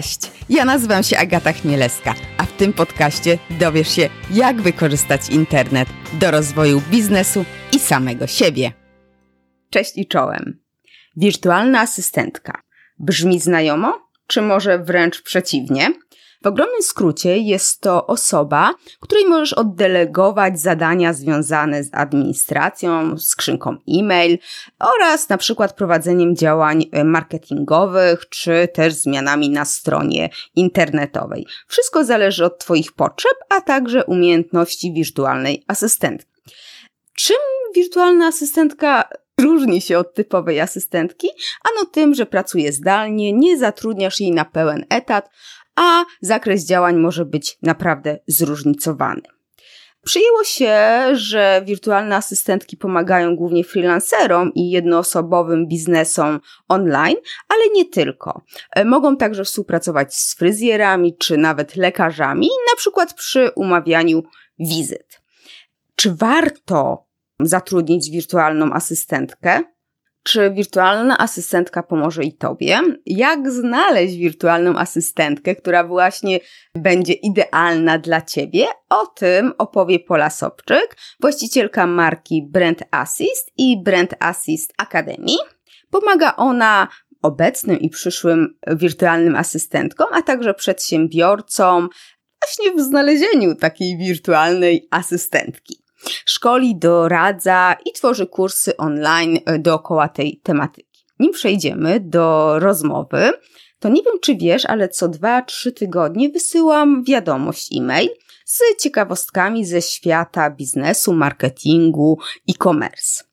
Cześć, ja nazywam się Agata Chmielewska, a w tym podcaście dowiesz się, jak wykorzystać internet do rozwoju biznesu i samego siebie. Cześć i czołem. Wirtualna asystentka. Brzmi znajomo, czy może wręcz przeciwnie? W ogromnym skrócie jest to osoba, której możesz oddelegować zadania związane z administracją, skrzynką e-mail oraz na przykład prowadzeniem działań e, marketingowych czy też zmianami na stronie internetowej. Wszystko zależy od Twoich potrzeb, a także umiejętności wirtualnej asystentki. Czym wirtualna asystentka różni się od typowej asystentki? Ano tym, że pracuje zdalnie, nie zatrudniasz jej na pełen etat, a zakres działań może być naprawdę zróżnicowany. Przyjęło się, że wirtualne asystentki pomagają głównie freelancerom i jednoosobowym biznesom online, ale nie tylko. E, mogą także współpracować z fryzjerami czy nawet lekarzami, na przykład przy umawianiu wizyt. Czy warto zatrudnić wirtualną asystentkę? Czy wirtualna asystentka pomoże i Tobie? Jak znaleźć wirtualną asystentkę, która właśnie będzie idealna dla Ciebie? O tym opowie Pola Sobczyk, właścicielka marki Brand Assist i Brand Assist Academy. Pomaga ona obecnym i przyszłym wirtualnym asystentkom, a także przedsiębiorcom właśnie w znalezieniu takiej wirtualnej asystentki. Szkoli, doradza i tworzy kursy online e, dookoła tej tematyki. Nim przejdziemy do rozmowy, to nie wiem, czy wiesz, ale co 2-3 tygodnie wysyłam wiadomość e-mail z ciekawostkami ze świata biznesu, marketingu, e-commerce.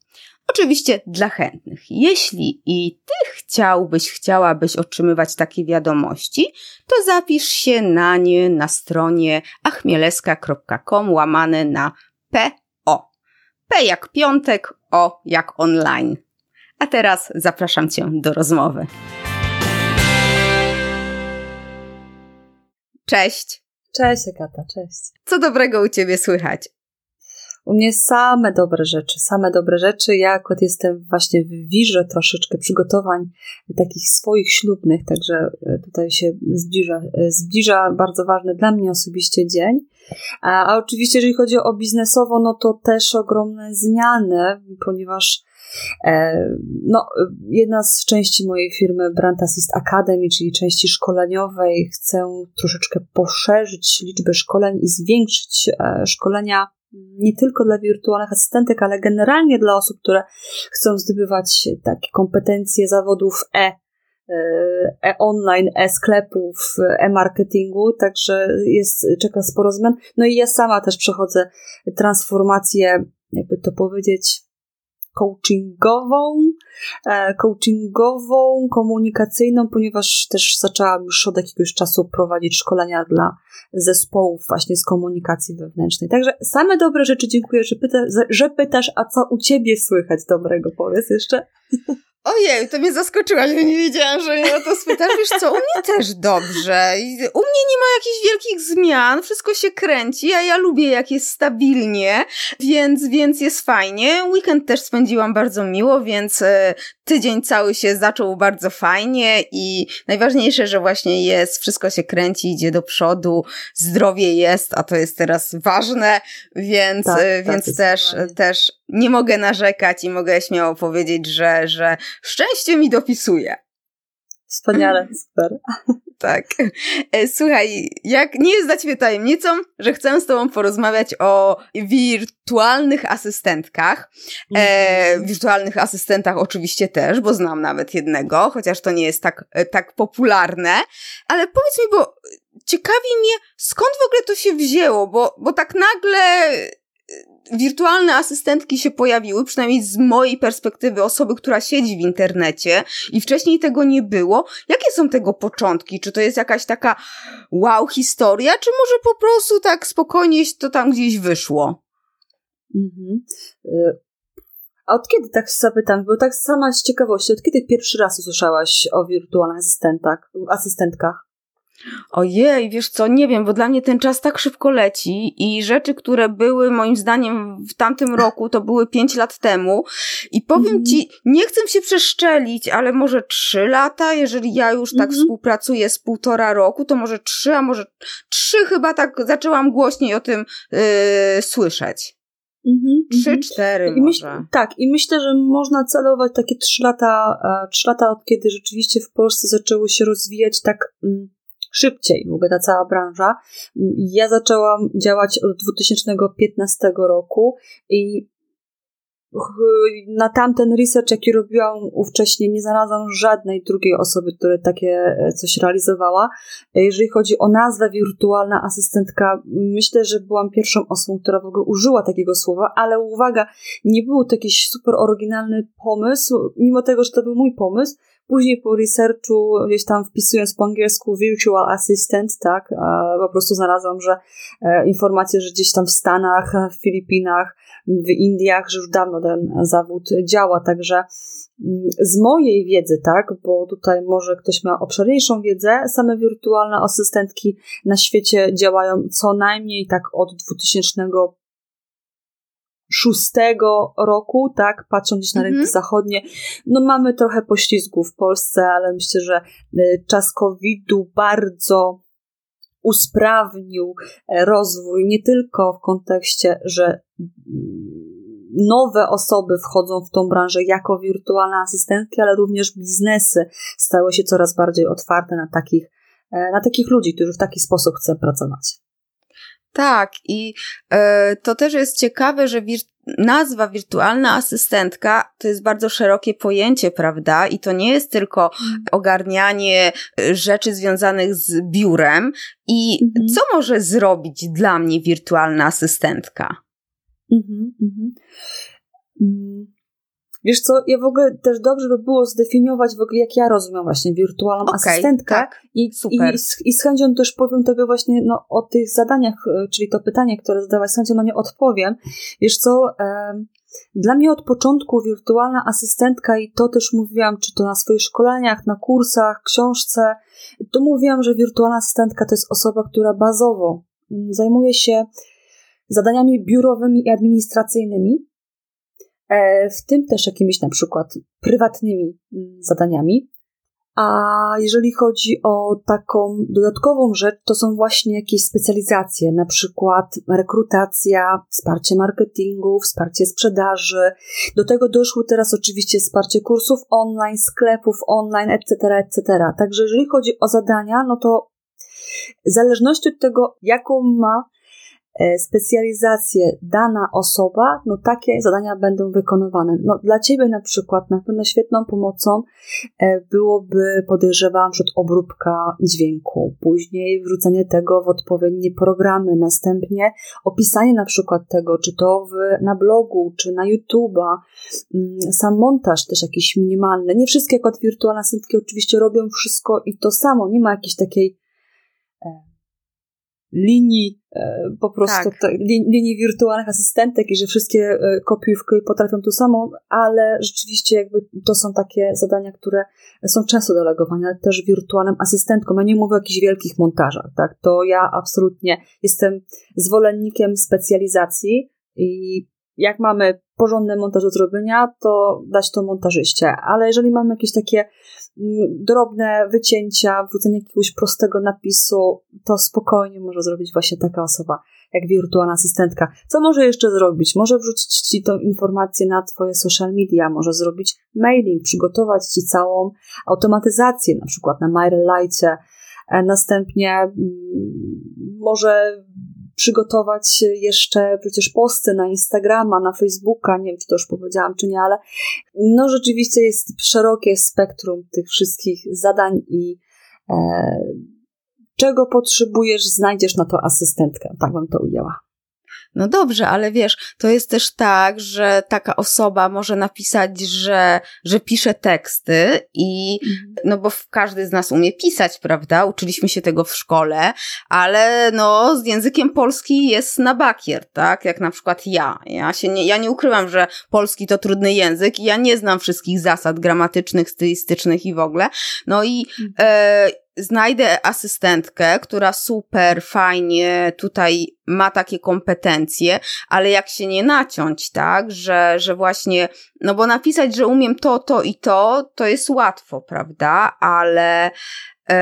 Oczywiście dla chętnych. Jeśli i ty chciałbyś, chciałabyś otrzymywać takie wiadomości, to zapisz się na nie na stronie achmieleska.com łamane na PO. P jak piątek, O jak online. A teraz zapraszam Cię do rozmowy. Cześć. Cześć Agata, cześć. Co dobrego u Ciebie słychać? U mnie same dobre rzeczy, same dobre rzeczy. Ja akurat jestem właśnie w wirze troszeczkę przygotowań takich swoich ślubnych, także e, tutaj się zbliża, e, zbliża bardzo ważny dla mnie osobiście dzień. A, a oczywiście, jeżeli chodzi o biznesowo, no to też ogromne zmiany, ponieważ e, no, jedna z części mojej firmy Brand Assist Academy, czyli części szkoleniowej, chcę troszeczkę poszerzyć liczbę szkoleń i zwiększyć szkolenia nie tylko dla wirtualnych asystentek, ale generalnie dla osób, które chcą zdobywać takie kompetencje zawodów e, e-online, e-sklepów, e-marketingu, także jest, czeka sporo zmian. No i ja sama też przechodzę transformację, jakby to powiedzieć, coachingową, e, coachingową, komunikacyjną, ponieważ też zaczęłam już od jakiegoś czasu prowadzić szkolenia dla zespołów właśnie z komunikacji wewnętrznej. Także same dobre rzeczy, dziękuję, że, pyta, że pytasz, a co u ciebie słychać dobrego, powiedz jeszcze. Ojej, to mnie zaskoczyłaś, ja nie wiedziałam, że mnie o to spytasz. Wiesz co, u mnie też dobrze. U mnie nie ma jakichś wielkich zmian, wszystko się kręci, a ja lubię jak jest stabilnie, więc, więc jest fajnie. Weekend też spędziłam bardzo miło, więc e, tydzień cały się zaczął bardzo fajnie i najważniejsze, że właśnie jest, wszystko się kręci, idzie do przodu, zdrowie jest, a to jest teraz ważne, więc, tak, e, tak, więc też, też nie mogę narzekać i mogę śmiało powiedzieć, że, że szczęście mi dopisuje. Wspaniale, super. Tak. E, słuchaj, jak nie jest dla ciebie tajemnicą, że chcę z tobą porozmawiać o wirtualnych asystentkach. E, mhm. wirtualnych asystentach oczywiście też, bo znam nawet jednego, chociaż to nie jest tak, e, tak popularne. Ale powiedz mi, bo ciekawi mnie, skąd w ogóle to się wzięło, bo, bo tak nagle wirtualne asystentki się pojawiły, przynajmniej z mojej perspektywy osoby, która siedzi w internecie i wcześniej tego nie było. Jakie są tego początki? Czy to jest jakaś taka wow historia, czy może po prostu tak spokojnie to tam gdzieś wyszło? Mhm. Y, a od kiedy tak zapytam, bo tak sama z ciekawości, od kiedy pierwszy raz usłyszałaś o wirtualnych asystentach, asystentkach? Ojej, wiesz co, nie wiem, bo dla mnie ten czas tak szybko leci i rzeczy, które były moim zdaniem w tamtym roku, to były pięć lat temu i powiem mm. ci, nie chcę się przeszczelić, ale może trzy lata, jeżeli ja już tak mm. współpracuję z półtora roku, to może trzy, a może trzy chyba tak zaczęłam głośniej o tym yy, słyszeć. Mhm, trzy, mhm. cztery myśl, może. tak, i myślę, że można celować takie trzy lata, e, trzy lata od kiedy rzeczywiście w Polsce zaczęło się rozwijać tak mm, szybciej w ogóle ta cała branża. Ja zaczęłam działać od 2015 roku i na tamten research, jaki robiłam ówcześnie, nie znalazłam żadnej drugiej osoby, która takie e, coś realizowała. Jeżeli chodzi o nazwę wirtualna asystentka, myślę, że byłam pierwszą osobą, która w ogóle użyła takiego słowa, ale uwaga, nie był to jakiś super oryginalny pomysł, mimo tego, że to był mój pomysł, Później po researchu, gdzieś tam wpisując po angielsku virtual assistant, tak, po prostu znalazłam, że e, informacje, że gdzieś tam w Stanach, w Filipinach, w Indiach, że już dawno ten zawód działa, także mm, z mojej wiedzy, tak, bo tutaj może ktoś ma obszerniejszą wiedzę, same wirtualne asystentki na świecie działają co najmniej tak od 2000 szóstego roku, tak, patrząc gdzieś na rynki mm -hmm. zachodnie, no mamy trochę poślizgu w Polsce, ale myślę, że y, czas COVID-u bardzo usprawnił e, rozwój nie tylko w kontekście, że mm, nowe osoby wchodzą w tą branżę jako wirtualne asystentki, ale również biznesy stały się coraz bardziej otwarte na takich, e, na takich ludzi, którzy w taki sposób chcą pracować. Tak, i e, to też jest ciekawe, że wir nazwa wirtualna asystentka to jest bardzo szerokie pojęcie, prawda? I to nie jest tylko mhm. ogarnianie e, rzeczy związanych z biurem. I mhm. co może zrobić dla mnie wirtualna asystentka? Mhm, mhm. Wiesz co, ja w ogóle też dobrze by było zdefiniować w ogóle, jak ja rozumiem właśnie wirtualną okay, asystentkę. Tak, I, super. I, z, I z chęcią też powiem Tobie właśnie no, o tych zadaniach, e, czyli to pytanie, które zadałaś, z chęcią na nie odpowiem. Wiesz co, dla mnie od początku wirtualna asystentka i to też mówiłam, czy to na swoich szkoleniach, na kursach, książce, to mówiłam, że wirtualna asystentka to jest osoba, która bazowo mm, zajmuje się zadaniami biurowymi i administracyjnymi, w tym też jakimiś na przykład prywatnymi mm, zadaniami. A jeżeli chodzi o taką dodatkową rzecz, to są właśnie jakieś specjalizacje, na przykład rekrutacja, wsparcie marketingu, wsparcie sprzedaży. Do tego doszły teraz oczywiście wsparcie kursów online, sklepów online, etc., etc. Także jeżeli chodzi o zadania, no to w zależności od tego, jaką ma E, specjalizację dana osoba, no takie zadania będą wykonywane. No dla Ciebie na przykład na pewno świetną pomocą e, byłoby, podejrzewam, przed obróbka dźwięku, później wrzucenie tego w odpowiednie programy, następnie opisanie na przykład tego, czy to w, na blogu, czy na YouTube'a, mm, sam montaż też jakiś minimalny. Nie wszystkie kot wirtualne asystentki oczywiście robią wszystko i to samo, nie ma jakiejś takiej e, linii e, po prostu tak. linii wirtualnych asystentek i że wszystkie e, kopiówki potrafią to samo, ale rzeczywiście jakby to są takie zadania, które są często delegowane też wirtualnym asystentkom. Ja nie mówię o jakichś wielkich montażach, tak? To ja absolutnie jestem zwolennikiem specjalizacji i jak mamy porządny montaż do zrobienia, to dać to montażyście, ale jeżeli mamy jakieś takie drobne wycięcia, wrzucenie jakiegoś prostego napisu, to spokojnie może zrobić właśnie taka osoba jak wirtualna asystentka. Co może jeszcze zrobić? Może wrzucić Ci tą informację na Twoje social media, może zrobić mailing, przygotować Ci całą automatyzację, na przykład na MailerLite, e, następnie mm, może przygotować jeszcze przecież posty na Instagrama, na Facebooka, nie wiem, czy to już powiedziałam, czy nie, ale no rzeczywiście jest szerokie spektrum tych wszystkich zadań i e, czego potrzebujesz, znajdziesz na to asystentkę. Tak bym to ujęła. No dobrze, ale wiesz, to jest też tak, że taka osoba może napisać, że, że pisze teksty i, mhm. no bo każdy z nas umie pisać, prawda? Uczyliśmy się tego w szkole, ale no z językiem polski jest na bakier, tak? Jak na przykład ja. Ja się nie, ja nie ukrywam, że polski to trudny język i ja nie znam wszystkich zasad gramatycznych, stylistycznych i w ogóle. No i, mhm. e, znajdę asystentkę, która super fajnie tutaj ma takie kompetencje, ale jak się nie naciąć, tak, że, że właśnie, no bo napisać, że umiem to, to i to, to jest łatwo, prawda, ale e,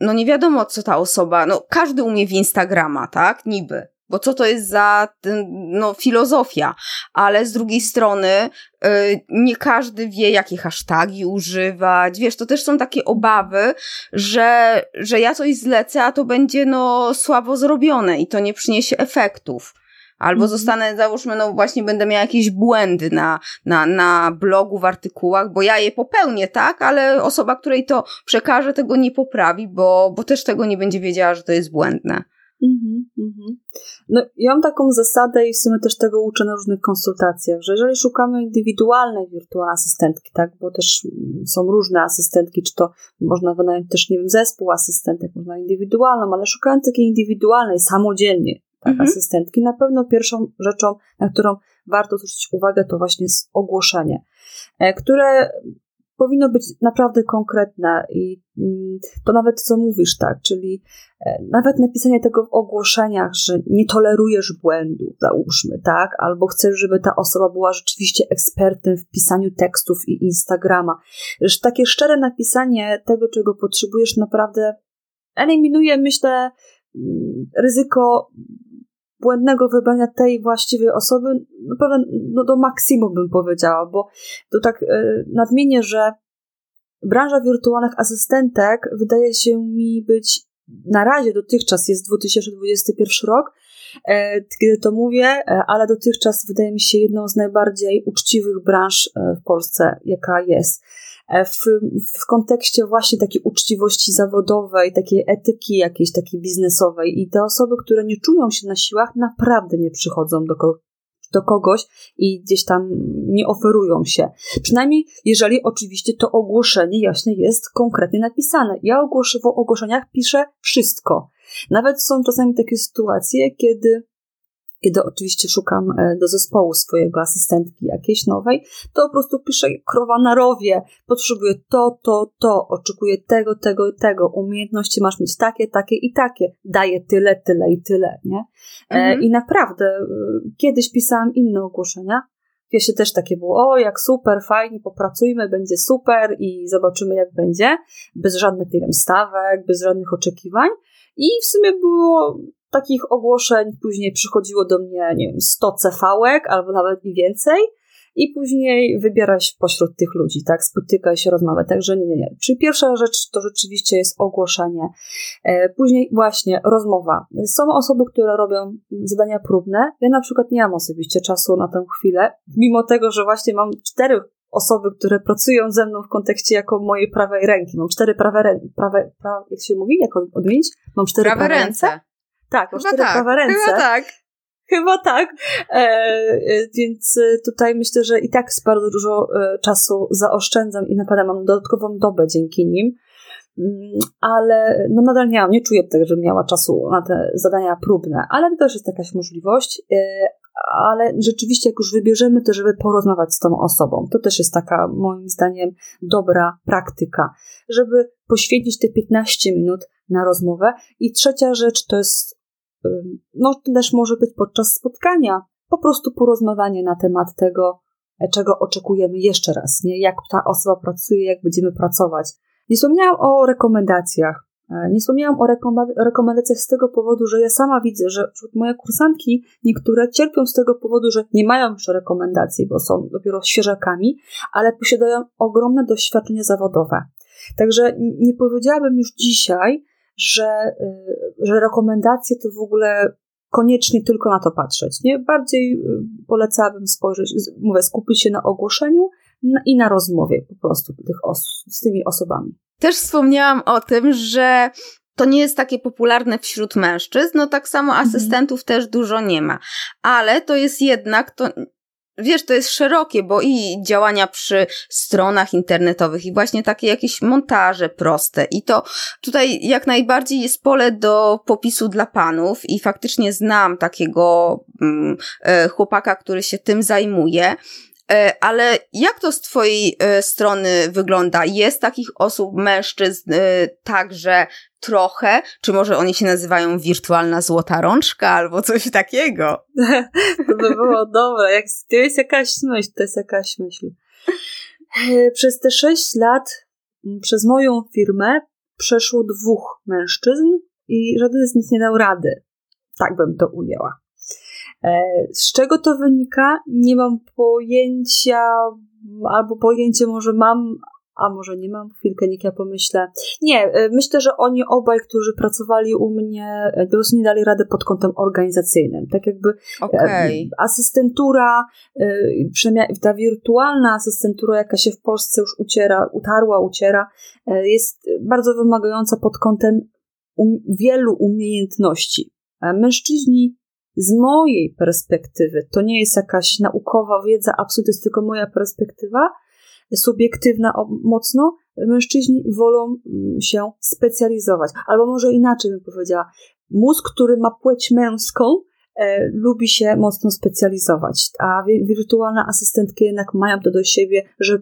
no nie wiadomo, co ta osoba, no każdy umie w Instagrama, tak, niby, bo co to jest za no, filozofia, ale z drugiej strony yy, nie każdy wie, jakie hasztagi używać. Wiesz, to też są takie obawy, że, że ja coś zlecę, a to będzie no słabo zrobione i to nie przyniesie efektów. Albo mm. zostanę, załóżmy, no właśnie będę miała jakieś błędy na, na, na blogu, w artykułach, bo ja je popełnię, tak? Ale osoba, której to przekaże, tego nie poprawi, bo, bo też tego nie będzie wiedziała, że to jest błędne. Mhm, mhm. No, ja mam taką zasadę i w sumie też tego uczę na różnych konsultacjach, że jeżeli szukamy indywidualnej wirtualnej asystentki, tak, bo też są różne asystentki, czy to można wynająć też, nie wiem, zespół asystentek, można indywidualną, ale szukając takiej indywidualnej, samodzielnie, tak, mhm. asystentki, na pewno pierwszą rzeczą, na którą warto zwrócić uwagę, to właśnie jest ogłoszenie, e, które powinno być naprawdę konkretne i mm, to nawet co mówisz, tak, czyli e, nawet napisanie tego w ogłoszeniach, że nie tolerujesz błędu, załóżmy, tak, albo chcesz, żeby ta osoba była rzeczywiście ekspertem w pisaniu tekstów i Instagrama. Że takie szczere napisanie tego, czego potrzebujesz, naprawdę eliminuje, myślę, mm, ryzyko błędnego wybrania tej właściwej osoby, naprawdę no do maksimum bym powiedziała, bo to tak e, nadmienię, że branża wirtualnych asystentek wydaje się mi być na razie dotychczas jest 2021 rok, e, kiedy to mówię, e, ale dotychczas wydaje mi się jedną z najbardziej uczciwych branż w Polsce, jaka jest. E, w, w kontekście właśnie takiej uczciwości zawodowej, takiej etyki jakiejś takiej biznesowej i te osoby, które nie czują się na siłach, naprawdę nie przychodzą do, ko do kogoś i gdzieś tam nie oferują się. Przynajmniej jeżeli oczywiście to ogłoszenie jaśnie jest konkretnie napisane. Ja ogłos w ogłoszeniach piszę wszystko. Nawet są czasami takie sytuacje, kiedy kiedy oczywiście szukam e, do zespołu swojego asystentki jakiejś nowej, to po prostu piszę krowa na rowie, potrzebuję to, to, to, oczekuję tego, tego i tego, umiejętności masz mieć takie, takie i takie, daję tyle, tyle i tyle, nie? E, mhm. I naprawdę, e, kiedyś pisałam inne ogłoszenia, się też takie było, o jak super, fajnie, popracujmy, będzie super i zobaczymy jak będzie, bez żadnych, nie wiem, stawek, bez żadnych oczekiwań. I w sumie było takich ogłoszeń później przychodziło do mnie, nie wiem, 100 CV-ek albo nawet i więcej i później wybierać pośród tych ludzi, tak, spotykaj się, rozmawiaj, także nie, nie, nie. Czyli pierwsza rzecz to rzeczywiście jest ogłoszenie, e, później właśnie rozmowa. Są osoby, które robią zadania próbne, ja na przykład nie mam osobiście czasu na tę chwilę, mimo tego, że właśnie mam cztery osoby, które pracują ze mną w kontekście jako mojej prawej ręki. Mam cztery prawe ręce, prawe, prawe, jak się mówi, jak odmienić? Mam cztery prawe, prawe ręce. ręce. Tak, Chyba cztery tak. prawe ręce. Chyba tak. Chyba tak. E, e, więc e, tutaj myślę, że i tak bardzo dużo e, czasu zaoszczędzam i naprawdę mam dodatkową dobę dzięki nim. Mm, ale no nadal nie nie czuję tego, żebym miała czasu na te zadania próbne, ale to też jest jakaś możliwość. E, ale rzeczywiście, jak już wybierzemy, to żeby porozmawiać z tą osobą. To też jest taka, moim zdaniem, dobra praktyka, żeby poświęcić te 15 minut na rozmowę. I trzecia rzecz to jest, no też może być podczas spotkania, po prostu porozmawianie na temat tego, czego oczekujemy jeszcze raz, nie? Jak ta osoba pracuje, jak będziemy pracować. Nie wspomniałam o rekomendacjach. E, nie wspomniałam o rekomendacjach z tego powodu, że ja sama widzę, że moje kursantki niektóre cierpią z tego powodu, że nie mają jeszcze rekomendacji, bo są dopiero świeżakami, ale posiadają ogromne doświadczenie zawodowe. Także nie powiedziałabym już dzisiaj, że, y, że rekomendacje to w ogóle koniecznie tylko na to patrzeć. Nie? Bardziej y, polecałabym spojrzeć, mówię, skupić się na ogłoszeniu i na rozmowie po prostu tych z tymi osobami. Też wspomniałam o tym, że to nie jest takie popularne wśród mężczyzn, no tak samo mhm. asystentów mhm. też dużo nie ma, ale to jest jednak, to wiesz, to jest szerokie, bo i działania przy stronach internetowych, i właśnie takie jakieś montaże proste. I to tutaj jak najbardziej jest pole do popisu dla panów, i faktycznie znam takiego mm, e, chłopaka, który się tym zajmuje. E, ale jak to z Twojej e, strony wygląda? Jest takich osób, mężczyzn e, także trochę? Czy może oni się nazywają wirtualna złota rączka albo coś takiego? to by było dobre. Jak, to jest jakaś myśl, to jest jakaś myśl. Przez te sześć lat, przez moją firmę, przeszło dwóch mężczyzn i żaden z nich nie dał rady. Tak bym to ujęła. E, z czego to wynika? Nie mam pojęcia, albo pojęcie może mam, a może nie mam, chwilkę niech ja pomyślę. Nie, e, myślę, że oni obaj, którzy pracowali u mnie, e, po prostu nie dali rady pod kątem organizacyjnym. Tak jakby okay. asystentura, przynajmniej ta wirtualna asystentura, jaka się w Polsce już uciera, utarła, uciera, jest bardzo wymagająca pod kątem um, wielu umiejętności. Mężczyźni z mojej perspektywy, to nie jest jakaś naukowa wiedza, absolutnie jest tylko moja perspektywa, subiektywna mocno, mężczyźni wolą mm, się specjalizować. Albo może inaczej bym powiedziała, mózg, który ma płeć męską, e, lubi się mocno specjalizować, a wirtualne asystentki jednak mają to do siebie, że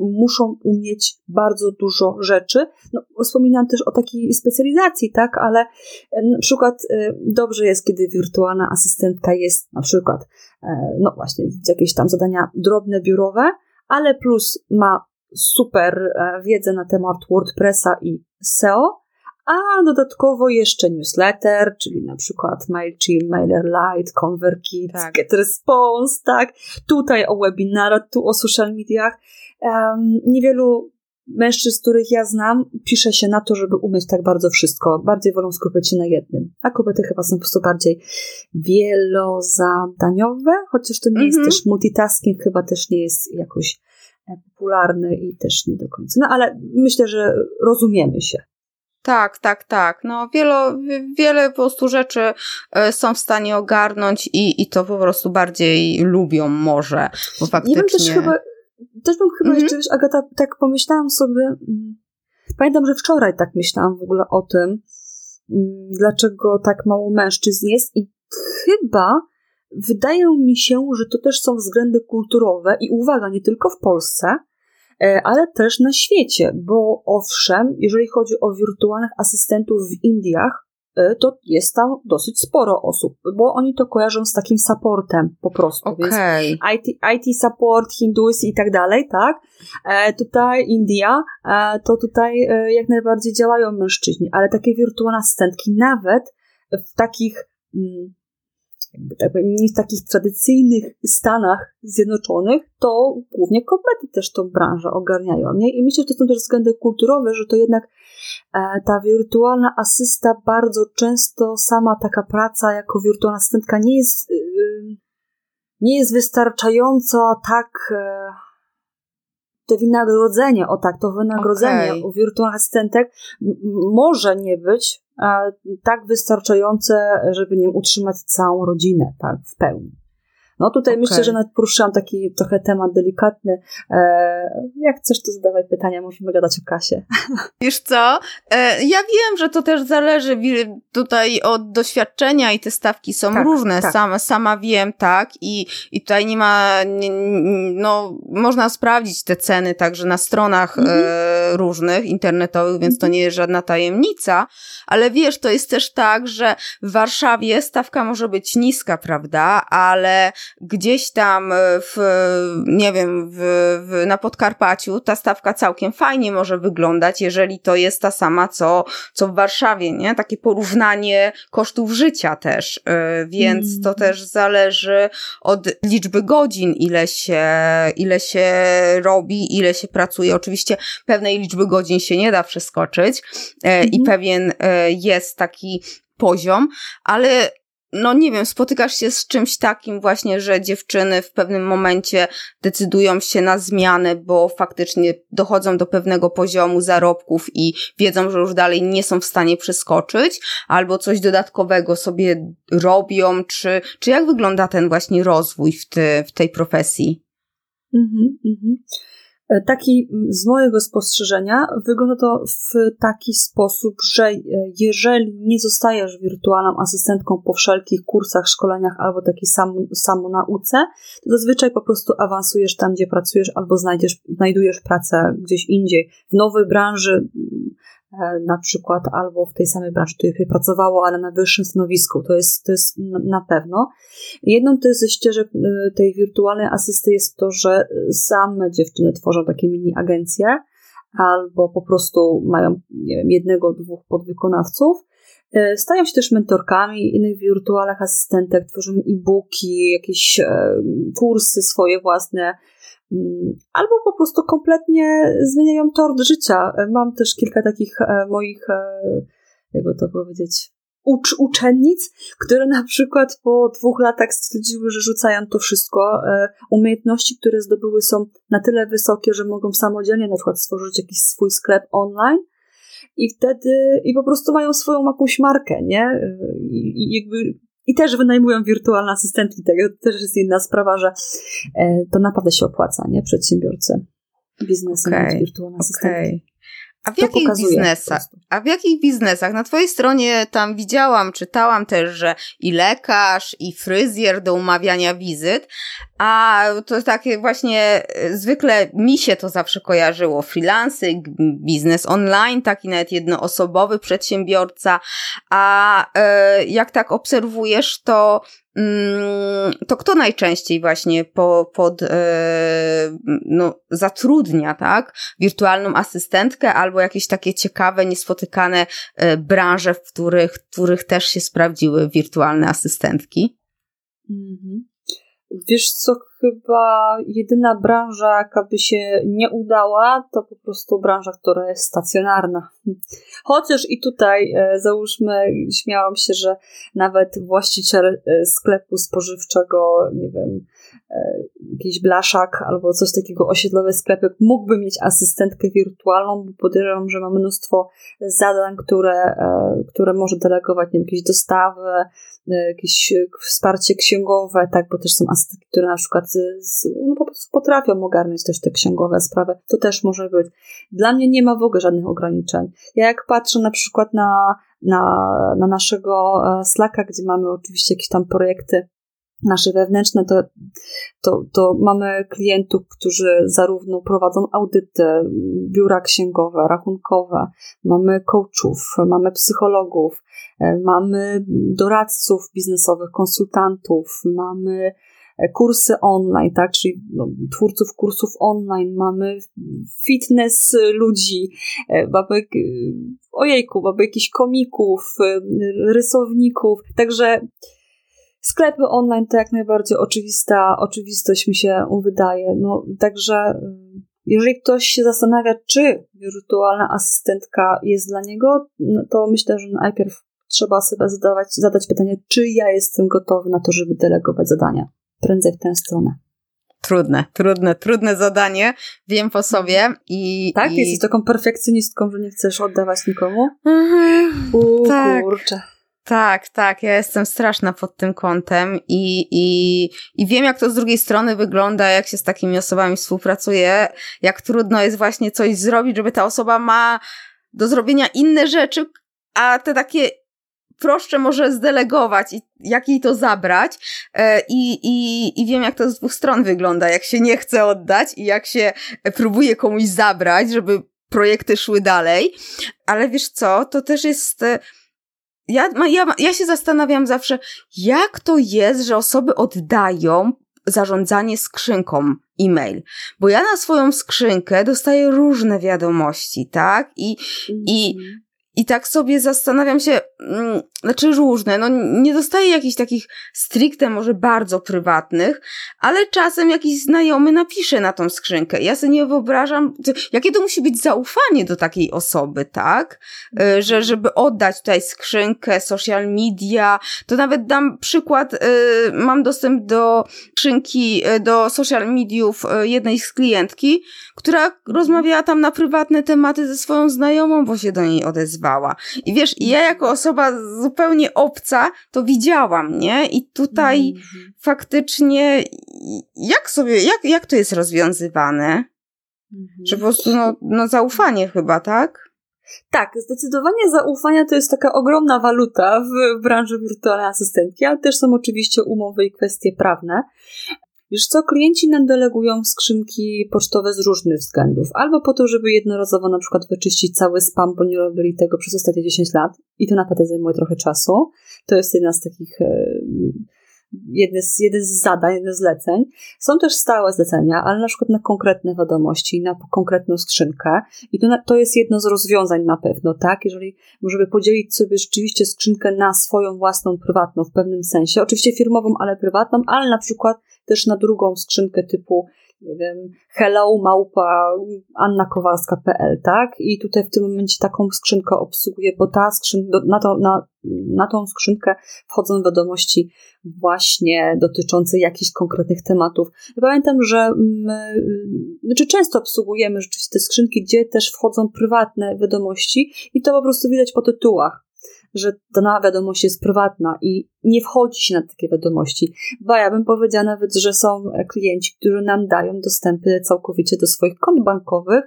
muszą umieć bardzo dużo rzeczy. No, wspominam też o takiej specjalizacji, tak, ale e, na przykład e, dobrze jest, kiedy wirtualna asystentka jest na przykład, e, no właśnie, jakieś tam zadania drobne, biurowe, ale plus ma super wiedzę na temat WordPressa i SEO, a dodatkowo jeszcze newsletter, czyli na przykład MailChimp, MailerLite, ConvertKit, tak. GetResponse, tak? Tutaj o webinarach, tu o social mediach. Um, niewielu mężczyzn, których ja znam, pisze się na to, żeby umieć tak bardzo wszystko. Bardziej wolą skupiać się na jednym. A kobiety chyba są po prostu bardziej wielozadaniowe, chociaż to nie jest mhm. też multitasking, chyba też nie jest jakoś e, popularny i też nie do końca. No ale myślę, że rozumiemy się. Tak, tak, tak. No, wielo, wiele po prostu rzeczy e, są w stanie ogarnąć i, i to po prostu bardziej lubią może, bo faktycznie... Ja bym też chyba, też bym chyba mhm. jeszcze, wiesz, Agata, tak pomyślałam sobie, mm, pamiętam, że wczoraj tak myślałam w ogóle o tym, mm, dlaczego tak mało mężczyzn jest i chyba wydaje mi się, że to też są względy kulturowe i uwaga, nie tylko w Polsce, E, ale też na świecie, bo owszem, jeżeli chodzi o wirtualnych asystentów w Indiach, to jest tam dosyć sporo osób, bo oni to kojarzą z takim supportem po prostu. Okay. Więc IT, IT support, Hindus i tak dalej, tak? E, tutaj India, e, to tutaj e, jak najbardziej działają mężczyźni, ale takie wirtualne asystentki nawet w takich mm, jakby tak nie w takich tradycyjnych Stanach Zjednoczonych, to głównie kobiety też tą branżę ogarniają. Nie? I myślę, że to są też względy kulturowe, że to jednak e, ta wirtualna asysta bardzo często sama taka praca jako wirtualna asystentka nie jest, e, nie jest wystarczająca tak e, to wynagrodzenie, o tak, to wynagrodzenie okay. u wirtualnych asystentek może nie być tak wystarczające, żeby nie utrzymać całą rodzinę tak w pełni. No tutaj okay. myślę, że nawet poruszyłam taki trochę temat delikatny. E, jak chcesz, to zadawaj pytania, możemy gadać o kasie. Wiesz co? E, ja wiem, że to też zależy tutaj od doświadczenia i te stawki są tak, różne. Tak. Sama, sama wiem, tak? I, i tutaj nie ma, no, można sprawdzić te ceny także na stronach e, mhm. różnych internetowych, więc to mhm. nie jest żadna tajemnica. Ale wiesz, to jest też tak, że w Warszawie stawka może być niska, prawda? Ale gdzieś tam e, w, nie wiem, w, w, na Podkarpaciu ta stawka całkiem fajnie może wyglądać, jeżeli to jest ta sama, co, co w Warszawie, nie? Takie porównanie kosztów życia też, e, więc mm. to też zależy od liczby godzin, ile się, ile się robi, ile się pracuje. Oczywiście pewnej liczby godzin się nie da przeskoczyć mm. i mhm. pewien jest taki poziom, ale no nie wiem, spotykasz się z czymś takim właśnie, że dziewczyny w pewnym momencie decydują się na zmianę, bo faktycznie dochodzą do pewnego poziomu zarobków i wiedzą, że już dalej nie są w stanie przeskoczyć, albo coś dodatkowego sobie robią, czy, czy jak wygląda ten właśnie rozwój w, ty, w tej profesji? Mhm, mhm. E, taki z mojego spostrzeżenia wygląda to w taki sposób, że e, jeżeli nie zostajesz wirtualną asystentką po wszelkich kursach, szkoleniach albo takiej sam, samonauce, to zazwyczaj po prostu awansujesz tam, gdzie pracujesz albo znajdziesz, znajdujesz pracę gdzieś indziej, w nowej branży, na przykład, albo w tej samej branży, w której pracowało, ale na wyższym stanowisku. To jest, to jest na pewno. Jedną to ze ścieżek e, tej wirtualnej asysty jest to, że same dziewczyny tworzą takie mini agencje, albo po prostu mają wiem, jednego, dwóch podwykonawców. E, stają się też mentorkami innych wirtualnych asystentek, tworzą e-booki, jakieś kursy swoje własne, albo po prostu kompletnie zmieniają tort życia. Mam też kilka takich e, moich, e, jakby to powiedzieć, ucz, uczennic, które na przykład po dwóch latach stwierdziły, że rzucają to wszystko. E, umiejętności, które zdobyły są na tyle wysokie, że mogą samodzielnie na przykład stworzyć jakiś swój sklep online i wtedy i po prostu mają swoją jakąś markę, nie? I, i jakby i też wynajmują wirtualne asystentki. To też jest inna sprawa, że e, to naprawdę się opłaca, nie? Przedsiębiorcy biznesem okay, wirtualne asystentki. Okay. A w to jakich biznesach? A w jakich biznesach? Na twojej stronie tam widziałam, czytałam też, że i lekarz, i fryzjer do umawiania wizyt, a to takie właśnie e, zwykle mi się to zawsze kojarzyło. Freelancing, biznes online, taki nawet jednoosobowy przedsiębiorca. A e, jak tak obserwujesz, to Mm, to kto najczęściej właśnie po, pod, e, no, zatrudnia, tak? Wirtualną asystentkę albo jakieś takie ciekawe, niespotykane branże, w których, w których też się sprawdziły wirtualne asystentki? Mhm. Wiesz co, chyba jedyna branża, jaka by się nie udała, to po prostu branża, która jest stacjonarna. Chociaż i tutaj, e, załóżmy, śmiałam się, że nawet właściciel e, sklepu spożywczego, nie wiem, jakiś blaszak albo coś takiego, osiedlowy sklepy, mógłby mieć asystentkę wirtualną, bo podejrzewam, że ma mnóstwo zadań, które, które może delegować, nie wiem, jakieś dostawy, jakieś wsparcie księgowe, tak, bo też są asystentki, które na przykład z, no po prostu potrafią ogarnąć też te księgowe sprawy. To też może być. Dla mnie nie ma w ogóle żadnych ograniczeń. Ja jak patrzę na przykład na, na, na naszego e, Slacka, gdzie mamy oczywiście jakieś tam projekty nasze wewnętrzne, to, to, to mamy klientów, którzy zarówno prowadzą audyty, biura księgowe, rachunkowe, mamy coachów, mamy psychologów, e, mamy doradców biznesowych, konsultantów, mamy E, kursy online, tak, czyli no, twórców kursów online, mamy fitness ludzi, e, mamy, ojejku, mamy jakichś komików, e, rysowników, także sklepy online to jak najbardziej oczywista oczywistość mi się wydaje, no także jeżeli ktoś się zastanawia, czy wirtualna asystentka jest dla niego, no to myślę, że najpierw trzeba sobie zadawać, zadać pytanie, czy ja jestem gotowy na to, żeby delegować zadania prędzej w tę stronę. Trudne, trudne, trudne zadanie. Wiem po sobie i... Tak? I... Jesteś taką perfekcjonistką, że nie chcesz oddawać nikomu? Mhm, U, tak. kurczę. Tak, tak, ja jestem straszna pod tym kątem i, i, i wiem, jak to z drugiej strony wygląda, jak się z takimi osobami współpracuje, jak trudno jest właśnie coś zrobić, żeby ta osoba ma do zrobienia inne rzeczy, a te takie prostsze może zdelegować i jak jej to zabrać. E, i, i, i wiem, jak to z dwóch stron wygląda, jak się nie chce oddać i jak się próbuje komuś zabrać, żeby projekty szły dalej, ale wiesz co, to też jest... Ja, ja, ja się zastanawiam zawsze, jak to jest, że osoby oddają zarządzanie skrzynką e-mail. Bo ja na swoją skrzynkę dostaję różne wiadomości, tak? I, mm. i mhm. I tak sobie zastanawiam się, mm, znaczy różne, no nie dostaję jakichś takich stricte może bardzo prywatnych, ale czasem jakiś znajomy napisze na tą skrzynkę. Ja sobie nie wyobrażam, jakie to musi być zaufanie do takiej osoby, tak? E, że żeby oddać tutaj skrzynkę, social media, to nawet dam przykład, e, mam dostęp do skrzynki, e, do social mediów jednej z klientki, która rozmawiała tam na prywatne tematy ze swoją znajomą, bo się do niej odezwała. I wiesz, ja jako osoba zupełnie obca to widziałam, nie? I tutaj mm. faktycznie jak sobie, jak, jak to jest rozwiązywane? Mhm. Że po prostu no, no zaufanie chyba, tak? Tak, zdecydowanie zaufania to jest taka ogromna waluta w branży wirtualnej asystentki, ale też są oczywiście umowy i kwestie prawne. Wiesz co, klienci nam delegują skrzynki pocztowe z różnych względów. Albo po to, żeby jednorazowo na przykład wyczyścić cały spam, bo nie robili tego przez ostatnie 10 lat i to naprawdę zajmuje trochę czasu. To jest jedna z takich e, jedne z, jeden z zadań, jedne z zleceń. Są też stałe zlecenia, ale na przykład na konkretne wiadomości, na konkretną skrzynkę. I to, to jest jedno z rozwiązań na pewno, tak? Jeżeli możemy podzielić sobie rzeczywiście skrzynkę na swoją własną, prywatną w pewnym sensie, oczywiście firmową, ale prywatną, ale na przykład też na drugą skrzynkę typu nie wiem, hello małpa annakowalska.pl, tak? I tutaj w tym momencie taką skrzynkę obsługuję, bo ta skrzynka, na, to, na, na tą skrzynkę wchodzą wiadomości właśnie dotyczące jakichś konkretnych tematów. Pamiętam, że my, znaczy często obsługujemy rzeczywiście te skrzynki, gdzie też wchodzą prywatne wiadomości i to po prostu widać po tytułach że dana wiadomość jest prywatna i nie wchodzi się na takie wiadomości. Bo ja bym powiedziała nawet, że są klienci, którzy nam dają dostępy całkowicie do swoich kont bankowych,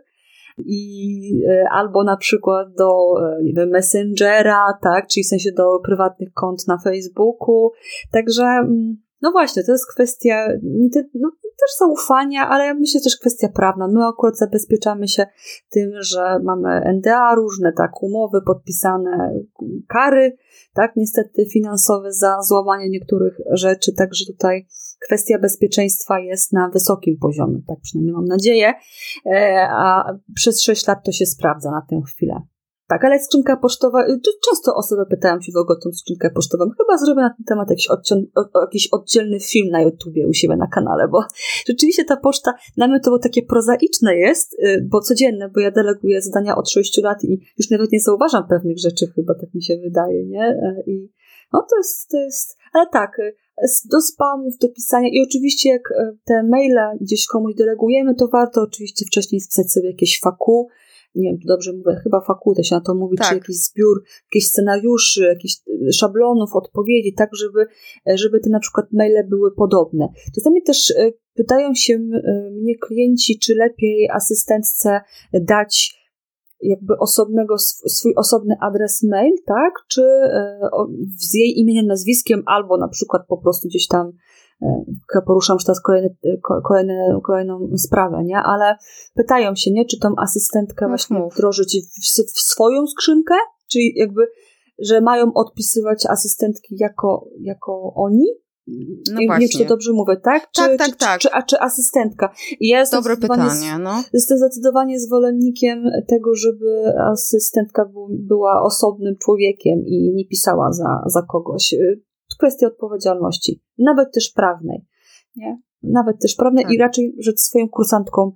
i e, albo na przykład do e, nie wiem, Messengera, tak, czyli w sensie do prywatnych kont na Facebooku. Także mm, no właśnie, to jest kwestia no, też zaufania, ale myślę też kwestia prawna. My akurat zabezpieczamy się tym, że mamy NDA różne, tak, umowy podpisane, kary, tak, niestety finansowe za złamanie niektórych rzeczy, także tutaj kwestia bezpieczeństwa jest na wysokim poziomie, tak przynajmniej mam nadzieję, e, a przez 6 lat to się sprawdza na tę chwilę. Tak, ale skrzynka pocztowa, y, często osoby pytają się w ogóle o tą skrzynkę pocztową. Chyba zrobię na ten temat jakiś, odcią- jakiś oddzielny film na YouTubie u siebie na kanale, bo rzeczywiście ta poczta dla mnie to takie prozaiczne jest, y, bo codzienne, bo ja deleguję zadania od 6 lat i już nawet nie zauważam pewnych rzeczy, chyba tak mi się wydaje, nie? E, I no to jest, to jest, ale tak, y, do spamów, do pisania i oczywiście jak te maile gdzieś komuś delegujemy, to warto oczywiście wcześniej spisać sobie jakieś faku, nie wiem, dobrze mówię, chyba fakultet się na to mówi, tak. czy jakiś zbiór, jakichś scenariuszy, jakichś szablonów, odpowiedzi, tak, żeby, żeby te na przykład maile były podobne. Czasami też e, pytają się mnie klienci, czy lepiej asystentce dać jakby osobnego, swój osobny adres mail, tak, czy e, z jej imieniem, nazwiskiem, albo na przykład po prostu gdzieś tam poruszam już teraz kolejny, kolejny, kolejną sprawę, nie? Ale pytają się, nie? Czy tą asystentkę właśnie mhm. wdrożyć w, w swoją skrzynkę? Czyli jakby, że mają odpisywać asystentki jako, jako oni? No nie wiem, czy to dobrze mówię, tak? Czy, tak, tak, czy, tak. Czy, czy, a czy asystenttka? I ja Dobre pytanie, no. Jestem zdecydowanie zwolennikiem tego, żeby asystentka była osobnym człowiekiem i nie pisała za, za kogoś kwestia odpowiedzialności, nawet też prawnej, nie? Nawet też prawnej tak. i raczej rzecz swoją kursantką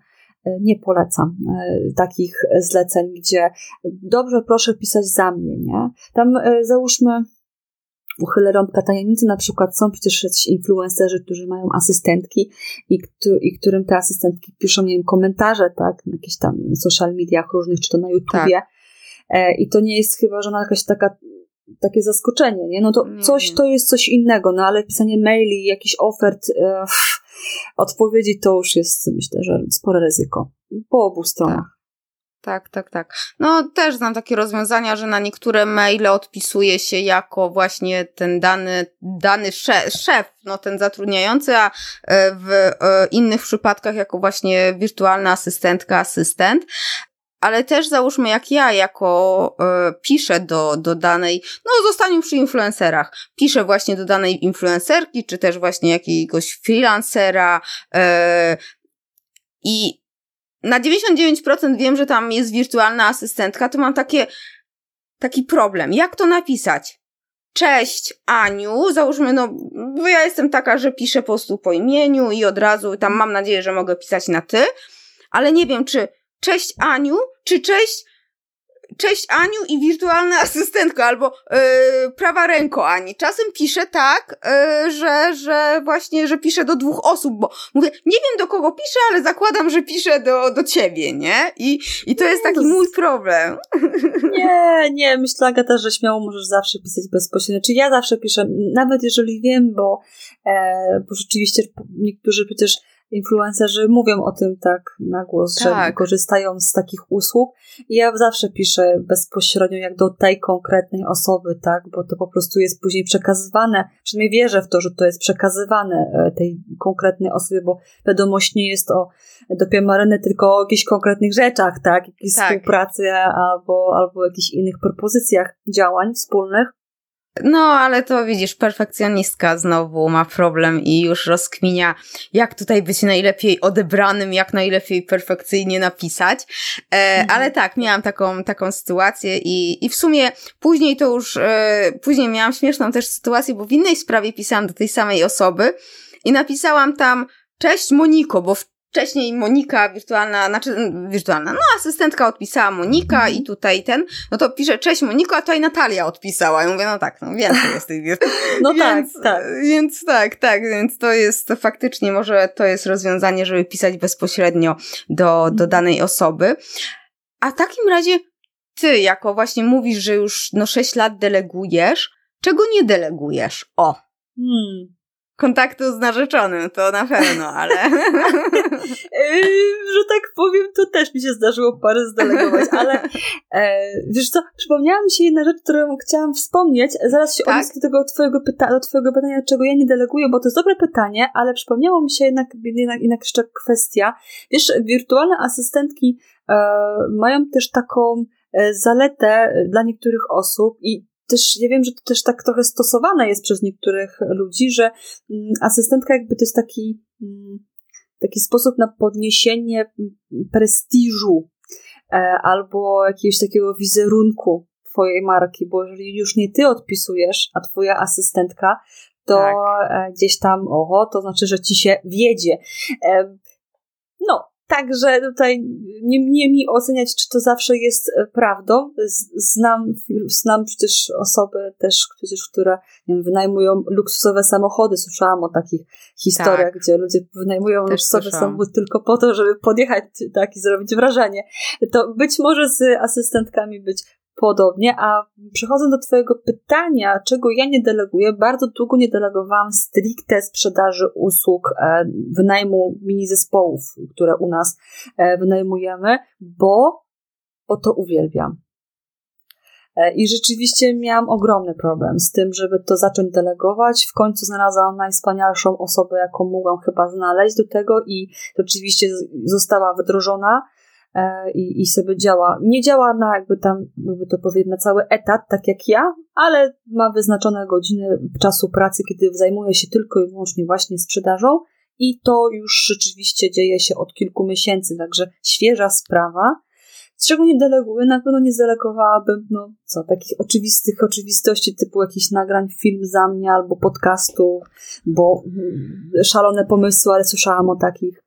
e, nie polecam e, takich zleceń, gdzie dobrze, proszę pisać za mnie, nie? Tam e, załóżmy uchylę rąbka tajemnicy, na przykład są przecież jacyś influencerzy, którzy mają asystentki i, i którym te asystentki piszą, nie wiem, komentarze, tak, na jakichś tam wiem, social mediach różnych, czy to na YouTubie. Tak. I to nie jest chyba żona jakaś taka takie zaskoczenie, nie? No to nie, coś to jest coś innego, no ale pisanie maili, jakiś ofert, e, odpowiedzi to już jest, myślę, że spore ryzyko. Po obu stronach. Tak. Tak, tak, tak. No też znam takie rozwiązania, że na niektóre maile odpisuje się jako właśnie ten dany, dany szef, szef, no ten zatrudniający, a e, w e, innych przypadkach jako właśnie wirtualna asystentka, asystent ale też załóżmy, jak ja jako e, piszę do, do danej, no zostaniemy przy influencerach, piszę właśnie do danej influencerki, czy też właśnie jakiegoś freelancera e, i na 99% wiem, że tam jest wirtualna asystentka, to mam takie, taki problem. Jak to napisać? Cześć Aniu, załóżmy, no, bo ja jestem taka, że piszę po prostu po imieniu i od razu tam mam nadzieję, że mogę pisać na ty, ale nie wiem, czy cześć Aniu, czy cześć Cześć Aniu i wirtualna asystentko, albo yy, prawa ręko Ani. Czasem piszę tak, yy, że, że właśnie, że piszę do dwóch osób, bo mówię, nie wiem do kogo piszę, ale zakładam, że piszę do, do ciebie, nie? I, I to jest taki mój problem. Nie, nie, myślę Agata, że śmiało możesz zawsze pisać bezpośrednio. Czy ja zawsze piszę, nawet jeżeli wiem, bo, e, bo rzeczywiście niektórzy przecież influencerzy mówią o tym tak na głos, tak. że korzystają z takich usług. I ja zawsze piszę bezpośrednio jak do tej konkretnej osoby, tak, bo to po prostu jest później przekazywane. Przynajmniej wierzę w to, że to jest przekazywane e, tej konkretnej osobie, bo wiadomość nie jest o dopiero maryny, tylko o jakichś konkretnych rzeczach, tak, jakiejś tak. współpracy albo, albo jakichś innych propozycjach działań wspólnych. No, ale to widzisz, perfekcjonistka znowu ma problem i już rozkminia, jak tutaj być najlepiej odebranym, jak najlepiej perfekcyjnie napisać. E, mhm. Ale tak, miałam taką, taką sytuację i, i w sumie później to już, e, później miałam śmieszną też sytuację, bo w innej sprawie pisałam do tej samej osoby i napisałam tam, cześć Moniko, bo w wcześniej Monika wirtualna, znaczy mm, wirtualna, no asystentka odpisała Monika mhm. i tutaj ten, no to pisze cześć Moniko, a tutaj Natalia odpisała. I mówię, no tak, no więcej jest tej No więc, tak, tak. Więc tak, tak, więc to jest to faktycznie, może to jest rozwiązanie, żeby pisać bezpośrednio do, do mhm. danej osoby. A w takim razie ty, jako właśnie mówisz, że już no 6 lat delegujesz, czego nie delegujesz? O! Hmm kontaktu z narzeczonym, to na pewno, ale... Że tak powiem, to też mi się zdarzyło parę zdelegować, ale e, wiesz co, przypomniała mi się jedna rzecz, którą chciałam wspomnieć, zaraz się tak? do tego twojego, pyta do twojego pytania, czego ja nie deleguję, bo to jest dobre pytanie, ale przypomniało mi się jednak, jednak, jednak jeszcze kwestia, wiesz, wirtualne asystentki e, mają też taką e, zaletę dla niektórych osób i też ja wiem, że to też tak trochę stosowane jest przez niektórych ludzi, że mm, asystentka jakby to jest taki, mm, taki sposób na podniesienie prestiżu e, albo jakiegoś takiego wizerunku twojej marki, bo jeżeli już nie ty odpisujesz, a twoja asystentka, to tak. E, gdzieś tam, oho, to znaczy, że ci się wiedzie. E, no, Także tutaj nie, nie mi oceniać, czy to zawsze jest e, prawdą. Znam, znam przecież osoby też, przecież, które nie wiem, wynajmują luksusowe samochody. Słyszałam o takich historiach, tak. gdzie ludzie wynajmują też luksusowe słyszałam. samochody tylko po to, żeby podjechać tak i zrobić wrażenie. To być może z asystentkami być podobnie. A przechodząc do Twojego pytania, czego ja nie deleguję, bardzo długo nie delegowałam stricte sprzedaży usług e, wynajmu mini zespołów, które u nas e, wynajmujemy, bo, bo to uwielbiam. E, I rzeczywiście miałam ogromny problem z tym, żeby to zacząć delegować. W końcu znalazłam najwspanialszą osobę, jaką mogłam chyba znaleźć do tego, i oczywiście została wdrożona. E, i, i sobie działa. Nie działa na jakby tam, jakby to powiedzieć, na cały etat, tak jak ja, ale ma wyznaczone godziny czasu pracy, kiedy zajmuje się tylko i wyłącznie właśnie sprzedażą i to już rzeczywiście dzieje się od kilku miesięcy, także świeża sprawa. Z czego nie deleguję? Na pewno nie zdelegowałabym, no co, takich oczywistych oczywistości typu jakiś nagrań film za mnie albo podcastu, bo mm, szalone pomysły, ale słyszałam o takich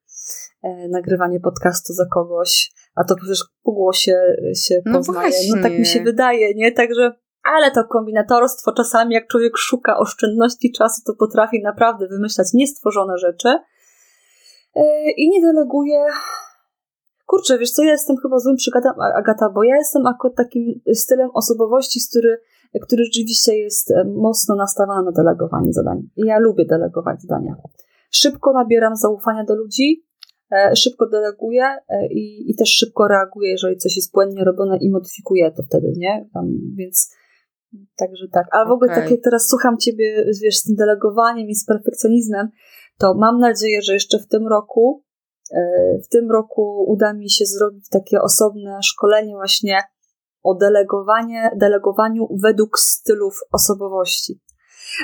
nagrywanie podcastu za kogoś, a to przecież po głosie się no poznaje. Właśnie. No tak mi się wydaje, nie? Także ale to kombinatorstwo czasami, jak człowiek szuka oszczędności czasu, to potrafi naprawdę wymyślać niestworzone rzeczy. E, I nie deleguje. Kurczę, wiesz co, ja jestem chyba złym przykładem Agata, bo ja jestem akurat takim stylem osobowości, który, który rzeczywiście jest e, mocno nastawiony na delegowanie zadań. I ja lubię delegować zadania. Szybko nabieram zaufania do ludzi, E, szybko deleguję e, i, i też szybko reaguję, jeżeli coś jest błędnie robione i modyfikuję to wtedy, nie? Tam, więc także tak. Ale w ogóle okay. tak jak teraz słucham ciebie, wiesz, z tym delegowaniem i z perfekcjonizmem, to mam nadzieję, że jeszcze w tym roku e, w tym roku uda mi się zrobić takie osobne szkolenie właśnie o delegowanie, delegowaniu według stylów osobowości.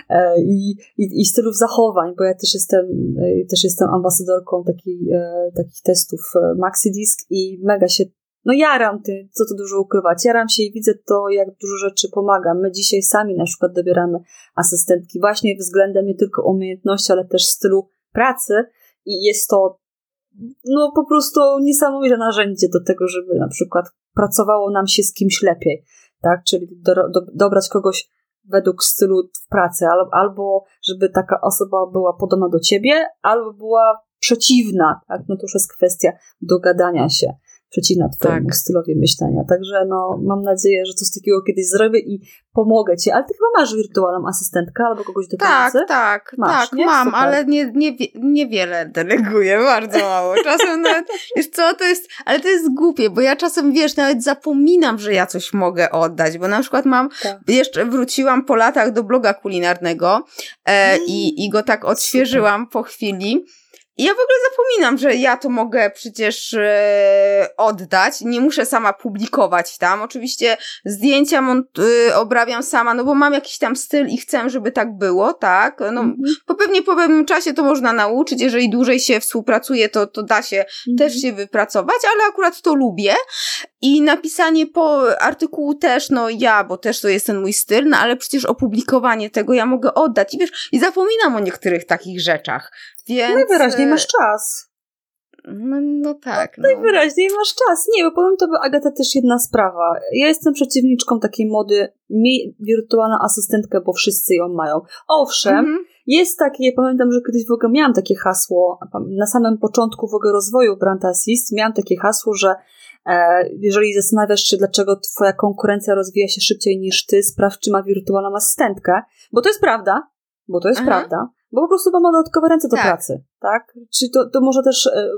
E, i, i, i stylów zachowań, bo ja też jestem, e, też jestem ambasadorką taki, e, takich testów MaxiDisk i mega się no jaram ty, co to dużo ukrywać. Jaram się i widzę to, jak dużo rzeczy pomaga. My dzisiaj sami na przykład dobieramy asystentki właśnie względem nie tylko umiejętności, ale też stylu pracy i jest to no po prostu niesamowite narzędzie do tego, żeby na przykład pracowało nam się z kimś lepiej, tak? Czyli do, do, dobrać kogoś według stylu pracy, albo żeby taka osoba była podobna do ciebie, albo była przeciwna, tak? No to już jest kwestia dogadania się. Przeciwna twojemu tak. stylowi myślenia. Także no, mam nadzieję, że coś takiego kiedyś zrobię i pomogę ci. Ale ty chyba masz wirtualną asystentkę albo kogoś do tak, pomocy? Tak, masz, tak, nie? mam, Super. ale nie, nie, niewiele deleguję, bardzo mało. Czasem nawet, wiesz co, to jest, ale to jest głupie, bo ja czasem, wiesz, nawet zapominam, że ja coś mogę oddać, bo na przykład mam, tak. jeszcze wróciłam po latach do bloga kulinarnego e, i, i go tak odświeżyłam po chwili i ja w ogóle zapominam, że ja to mogę przecież e, oddać. Nie muszę sama publikować tam. Oczywiście zdjęcia mont- e, obrabiam sama, no bo mam jakiś tam styl i chcę, żeby tak było, tak? No, mm-hmm. po pewnie po pewnym czasie to można nauczyć. Jeżeli dłużej się współpracuje, to, to da się mm-hmm. też się wypracować, ale akurat to lubię. I napisanie po artykułu też, no ja, bo też to jest ten mój styl, no ale przecież opublikowanie tego ja mogę oddać. I wiesz, i zapominam o niektórych takich rzeczach. Więc... Najwyraźniej masz czas. No, no tak. No. Najwyraźniej masz czas. Nie, bo powiem to, Agata, też jedna sprawa. Ja jestem przeciwniczką takiej mody, miej wirtualną asystentkę, bo wszyscy ją mają. Owszem, mhm. jest takie, pamiętam, że kiedyś w ogóle miałam takie hasło, na samym początku w ogóle rozwoju Brand Assist, miałam takie hasło, że e, jeżeli zastanawiasz się, dlaczego twoja konkurencja rozwija się szybciej niż ty, sprawdź, czy ma wirtualną asystentkę, bo to jest prawda, bo to jest Aha. prawda bo po prostu ma dodatkowe ręce do tak. pracy, tak? Czyli to, to może też e,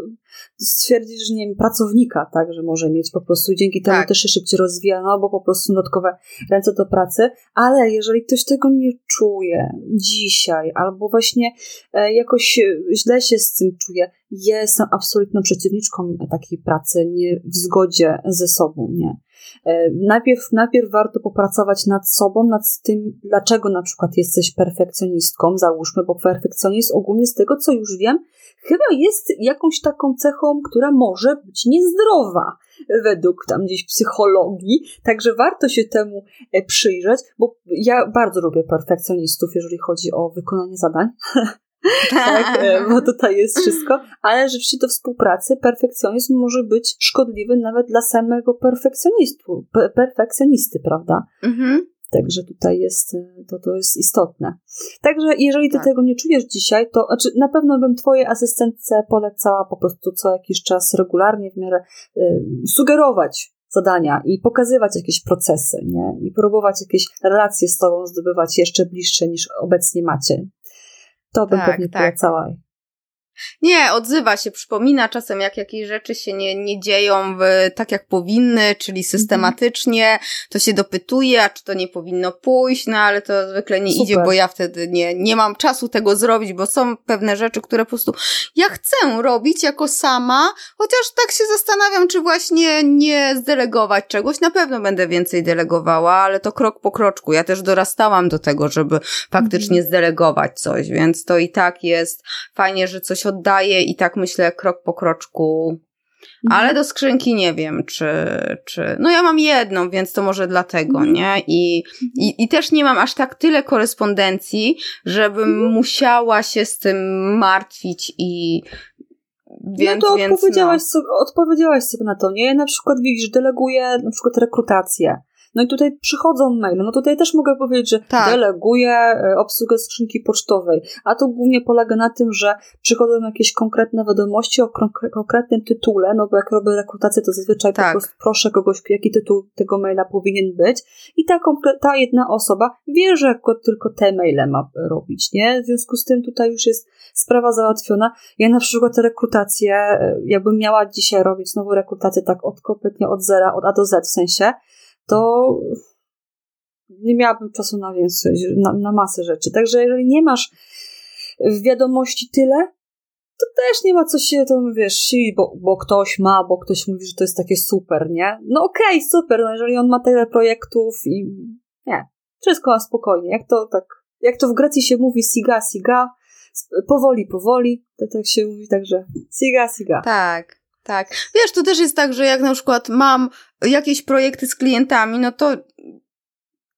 stwierdzić, że nie wiem, pracownika, tak, że może mieć po prostu dzięki temu tak. też się szybciej rozwija, no bo po prostu dodatkowe ręce do pracy, ale jeżeli ktoś tego nie czuje dzisiaj, albo właśnie e, jakoś źle się z tym czuje, jestem absolutną przeciwniczką takiej pracy nie w zgodzie ze sobą, nie. E, najpierw, najpierw warto popracować nad sobą, nad tym, dlaczego na przykład jesteś perfekcjonistką, załóżmy, bo perfekcjonizm ogólnie z tego, co już wiem, chyba jest jakąś taką cechą, która może być niezdrowa według tam gdzieś psychologii, także warto się temu e, przyjrzeć, bo ja bardzo lubię perfekcjonistów, jeżeli chodzi o wykonanie zadań. tak, e, bo tutaj jest wszystko, ale rzeczywiście do współpracy perfekcjonizm może być szkodliwy nawet dla samego perfekcjonisty, perfekcjonisty prawda? Mhm. Także tutaj jest, e, to, to jest istotne. Także jeżeli ty tak. tego nie czujesz dzisiaj, to znaczy na pewno bym twojej asystentce polecała po prostu co jakiś czas regularnie w miarę y, sugerować zadania i pokazywać jakieś procesy, nie? I próbować jakieś relacje z tobą zdobywać jeszcze bliższe niż obecnie macie. To bym tak, pewnie tak. polecała. Nie, odzywa się, przypomina czasem, jak jakieś rzeczy się nie, nie dzieją w, tak, jak powinny, czyli mhm. systematycznie, to się dopytuje, a czy to nie powinno pójść, no ale to zwykle nie Super. idzie, bo ja wtedy nie, nie mam czasu tego zrobić, bo są pewne rzeczy, które po prostu ja chcę robić jako sama, chociaż tak się zastanawiam, czy właśnie nie zdelegować czegoś. Na pewno będę więcej delegowała, ale to krok po kroczku. Ja też dorastałam do tego, żeby faktycznie mhm. zdelegować coś, więc to i tak jest fajnie, że coś oddaję i tak myślę krok po kroczku. Mhm. Ale do skrzynki nie wiem, czy, czy. No ja mam jedną, więc to może dlatego, mhm. nie? I, i, I też nie mam aż tak tyle korespondencji, żebym mhm. musiała się z tym martwić i. Więc, no to więc, odpowiedziałaś, no. sobie, odpowiedziałaś sobie na to, nie? Na przykład widzisz, deleguję na przykład rekrutację. No i tutaj przychodzą maile. No tutaj też mogę powiedzieć, że tak. deleguję e, obsługę skrzynki pocztowej. A to głównie polega na tym, że przychodzą jakieś konkretne wiadomości o konkretnym tytule, no bo jak robię rekrutację, to zazwyczaj tak. po prostu proszę kogoś, jaki tytuł tego maila powinien być. I ta, ta jedna osoba wie, że tylko te maile ma robić, nie? W związku z tym tutaj już jest sprawa załatwiona. Ja na przykład te rekrutacje, e, jakbym miała dzisiaj robić znowu rekrutację tak od kompletnie od zera, od A do Z w sensie, to nie miałabym czasu na więcej, na, na masę rzeczy. Także jeżeli nie masz wiadomości tyle, to też nie ma co się tam, wiesz, bo, bo ktoś ma, bo ktoś mówi, że to jest takie super, nie? No okej, okay, super, no jeżeli on ma tyle projektów i nie, wszystko ma spokojnie. Jak to tak, jak to w Grecji się mówi siga, siga, powoli, powoli, to tak się mówi, także siga, siga. Tak. Tak. Wiesz, to też jest tak, że jak na przykład mam jakieś projekty z klientami, no to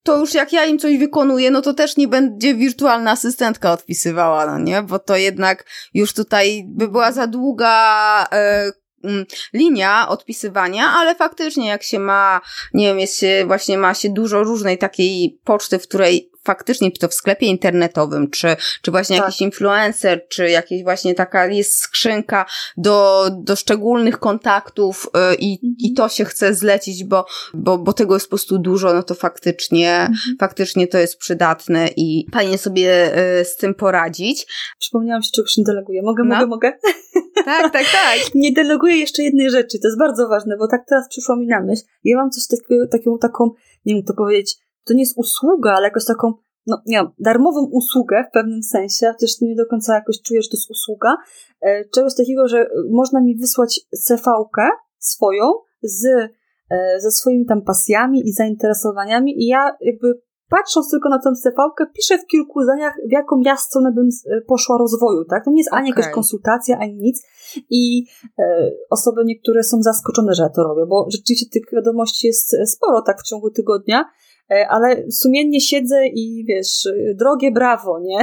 to już jak ja im coś wykonuję, no to też nie będzie wirtualna asystentka odpisywała, no nie? Bo to jednak już tutaj by była za długa e, mm, linia odpisywania, ale faktycznie jak się ma, nie wiem, jest się, właśnie ma się dużo różnej takiej poczty, w której faktycznie, czy to w sklepie internetowym, czy, czy właśnie tak. jakiś influencer, czy jakieś właśnie taka jest skrzynka do, do szczególnych kontaktów y, i, mhm. i to się chce zlecić, bo, bo, bo tego jest po prostu dużo, no to faktycznie, mhm. faktycznie to jest przydatne i fajnie sobie y, z tym poradzić. Przypomniałam się, czegoś nie deleguję. Mogę, no. mogę, mogę? Tak, tak, tak. nie deleguję jeszcze jednej rzeczy, to jest bardzo ważne, bo tak teraz przyszło mi na myśl. Ja mam coś takiego, taką, taką, nie wiem to powiedzieć, to nie jest usługa, ale jakoś taką, no nie wiem, darmową usługę w pewnym sensie, chociaż nie do końca jakoś czuję, że to jest usługa, e, czegoś takiego, że można mi wysłać CV-kę swoją z, e, ze swoimi tam pasjami i zainteresowaniami i ja jakby patrząc tylko na tę CV-kę, piszę w kilku zdaniach, w jaką ja stronę bym e, poszła rozwoju, tak? To nie jest ani okay. jakaś konsultacja, ani nic. I e, osoby niektóre są zaskoczone, że ja to robię, bo rzeczywiście tych wiadomości jest sporo tak w ciągu tygodnia, ale sumiennie siedzę i wiesz, drogie brawo, nie?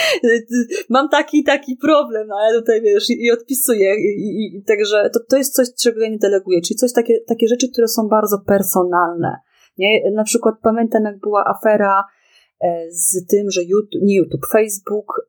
Mam taki taki problem, no ale tutaj wiesz, i, i odpisuję. I, i, także to, to jest coś, czego ja nie deleguję, czyli coś takie, takie rzeczy, które są bardzo personalne. Nie? Na przykład pamiętam, jak była afera e, z tym, że YouTube, nie YouTube, Facebook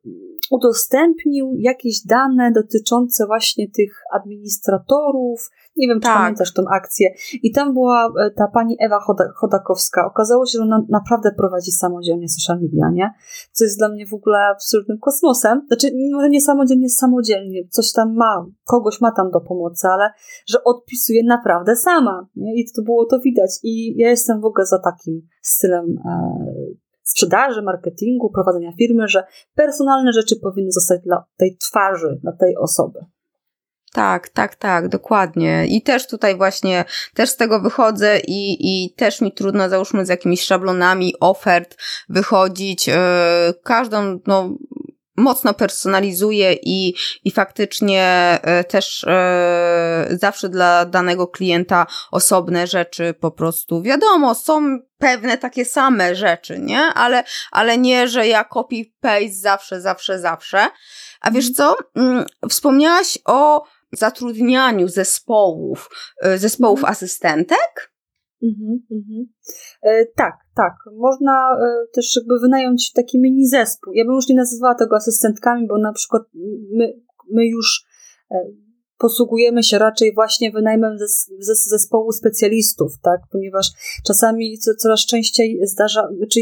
udostępnił jakieś dane dotyczące właśnie tych administratorów. Nie wiem, czy tak. pamiętasz tą akcję. I tam była e, ta pani Ewa Chodakowska. Okazało się, że ona naprawdę prowadzi samodzielnie social media, nie? Co jest dla mnie w ogóle absolutnym kosmosem. Znaczy, może nie samodzielnie, samodzielnie. Coś tam ma, kogoś ma tam do pomocy, ale że odpisuje naprawdę sama. Nie? I to było to widać. I ja jestem w ogóle za takim stylem e, sprzedaży, marketingu, prowadzenia firmy, że personalne rzeczy powinny zostać dla tej twarzy, dla tej osoby. Tak, tak, tak, dokładnie. I też tutaj właśnie, też z tego wychodzę i, i też mi trudno, załóżmy, z jakimiś szablonami ofert wychodzić. Yy, każdą, no, mocno personalizuje i, i faktycznie e, też e, zawsze dla danego klienta osobne rzeczy po prostu wiadomo, są pewne takie same rzeczy, nie? Ale, ale nie, że ja copy-paste zawsze, zawsze, zawsze. A wiesz co? Mm, wspomniałaś o zatrudnianiu zespołów, e, zespołów mhm. asystentek? Mhm, mhm. E, tak, tak. Można e, też jakby wynająć taki mini zespół. Ja bym już nie nazywała tego asystentkami, bo na przykład my, my już e, posługujemy się raczej właśnie wynajmem zes, zes, zespołu specjalistów, tak? Ponieważ czasami co, coraz częściej zdarza, czyli znaczy,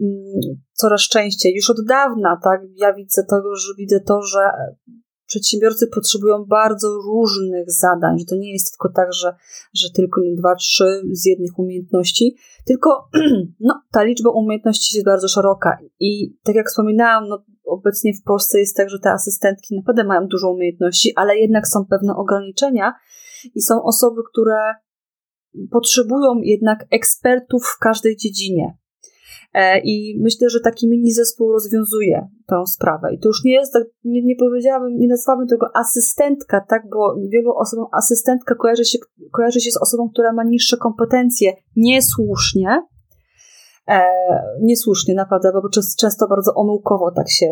mm, coraz częściej, już od dawna, tak? Ja widzę to, widzę to, że przedsiębiorcy potrzebują bardzo różnych zadań, że to nie jest tylko tak, że, że tylko nie dwa, trzy z jednych umiejętności, tylko no, ta liczba umiejętności jest bardzo szeroka i tak jak wspominałam, no, obecnie w Polsce jest tak, że te asystentki naprawdę mają dużo umiejętności, ale jednak są pewne ograniczenia i są osoby, które potrzebują jednak ekspertów w każdej dziedzinie. E, I myślę, że taki mini zespół rozwiązuje tę sprawę. I to już nie jest, tak, nie, nie powiedziałabym, nie nazwałabym tego asystentka, tak, bo wielu osobom asystentka kojarzy się, kojarzy się z osobą, która ma niższe kompetencje. Niesłusznie, E, niesłusznie, naprawdę, bo często bardzo omyłkowo tak się,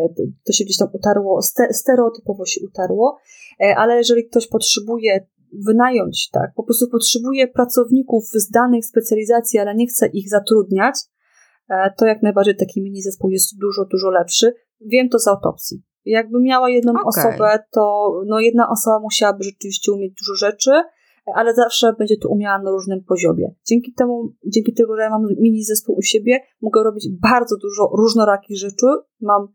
to się gdzieś tam utarło, stereotypowo się utarło, e, ale jeżeli ktoś potrzebuje wynająć, tak, po prostu potrzebuje pracowników z danych specjalizacji, ale nie chce ich zatrudniać, to jak najbardziej taki mini zespół jest dużo, dużo lepszy. Wiem to z autopsji. Jakby miała jedną okay. osobę, to no jedna osoba musiałaby rzeczywiście umieć dużo rzeczy, ale zawsze będzie to umiała na różnym poziomie. Dzięki temu, dzięki tego, że ja mam mini zespół u siebie, mogę robić bardzo dużo różnorakich rzeczy. Mam,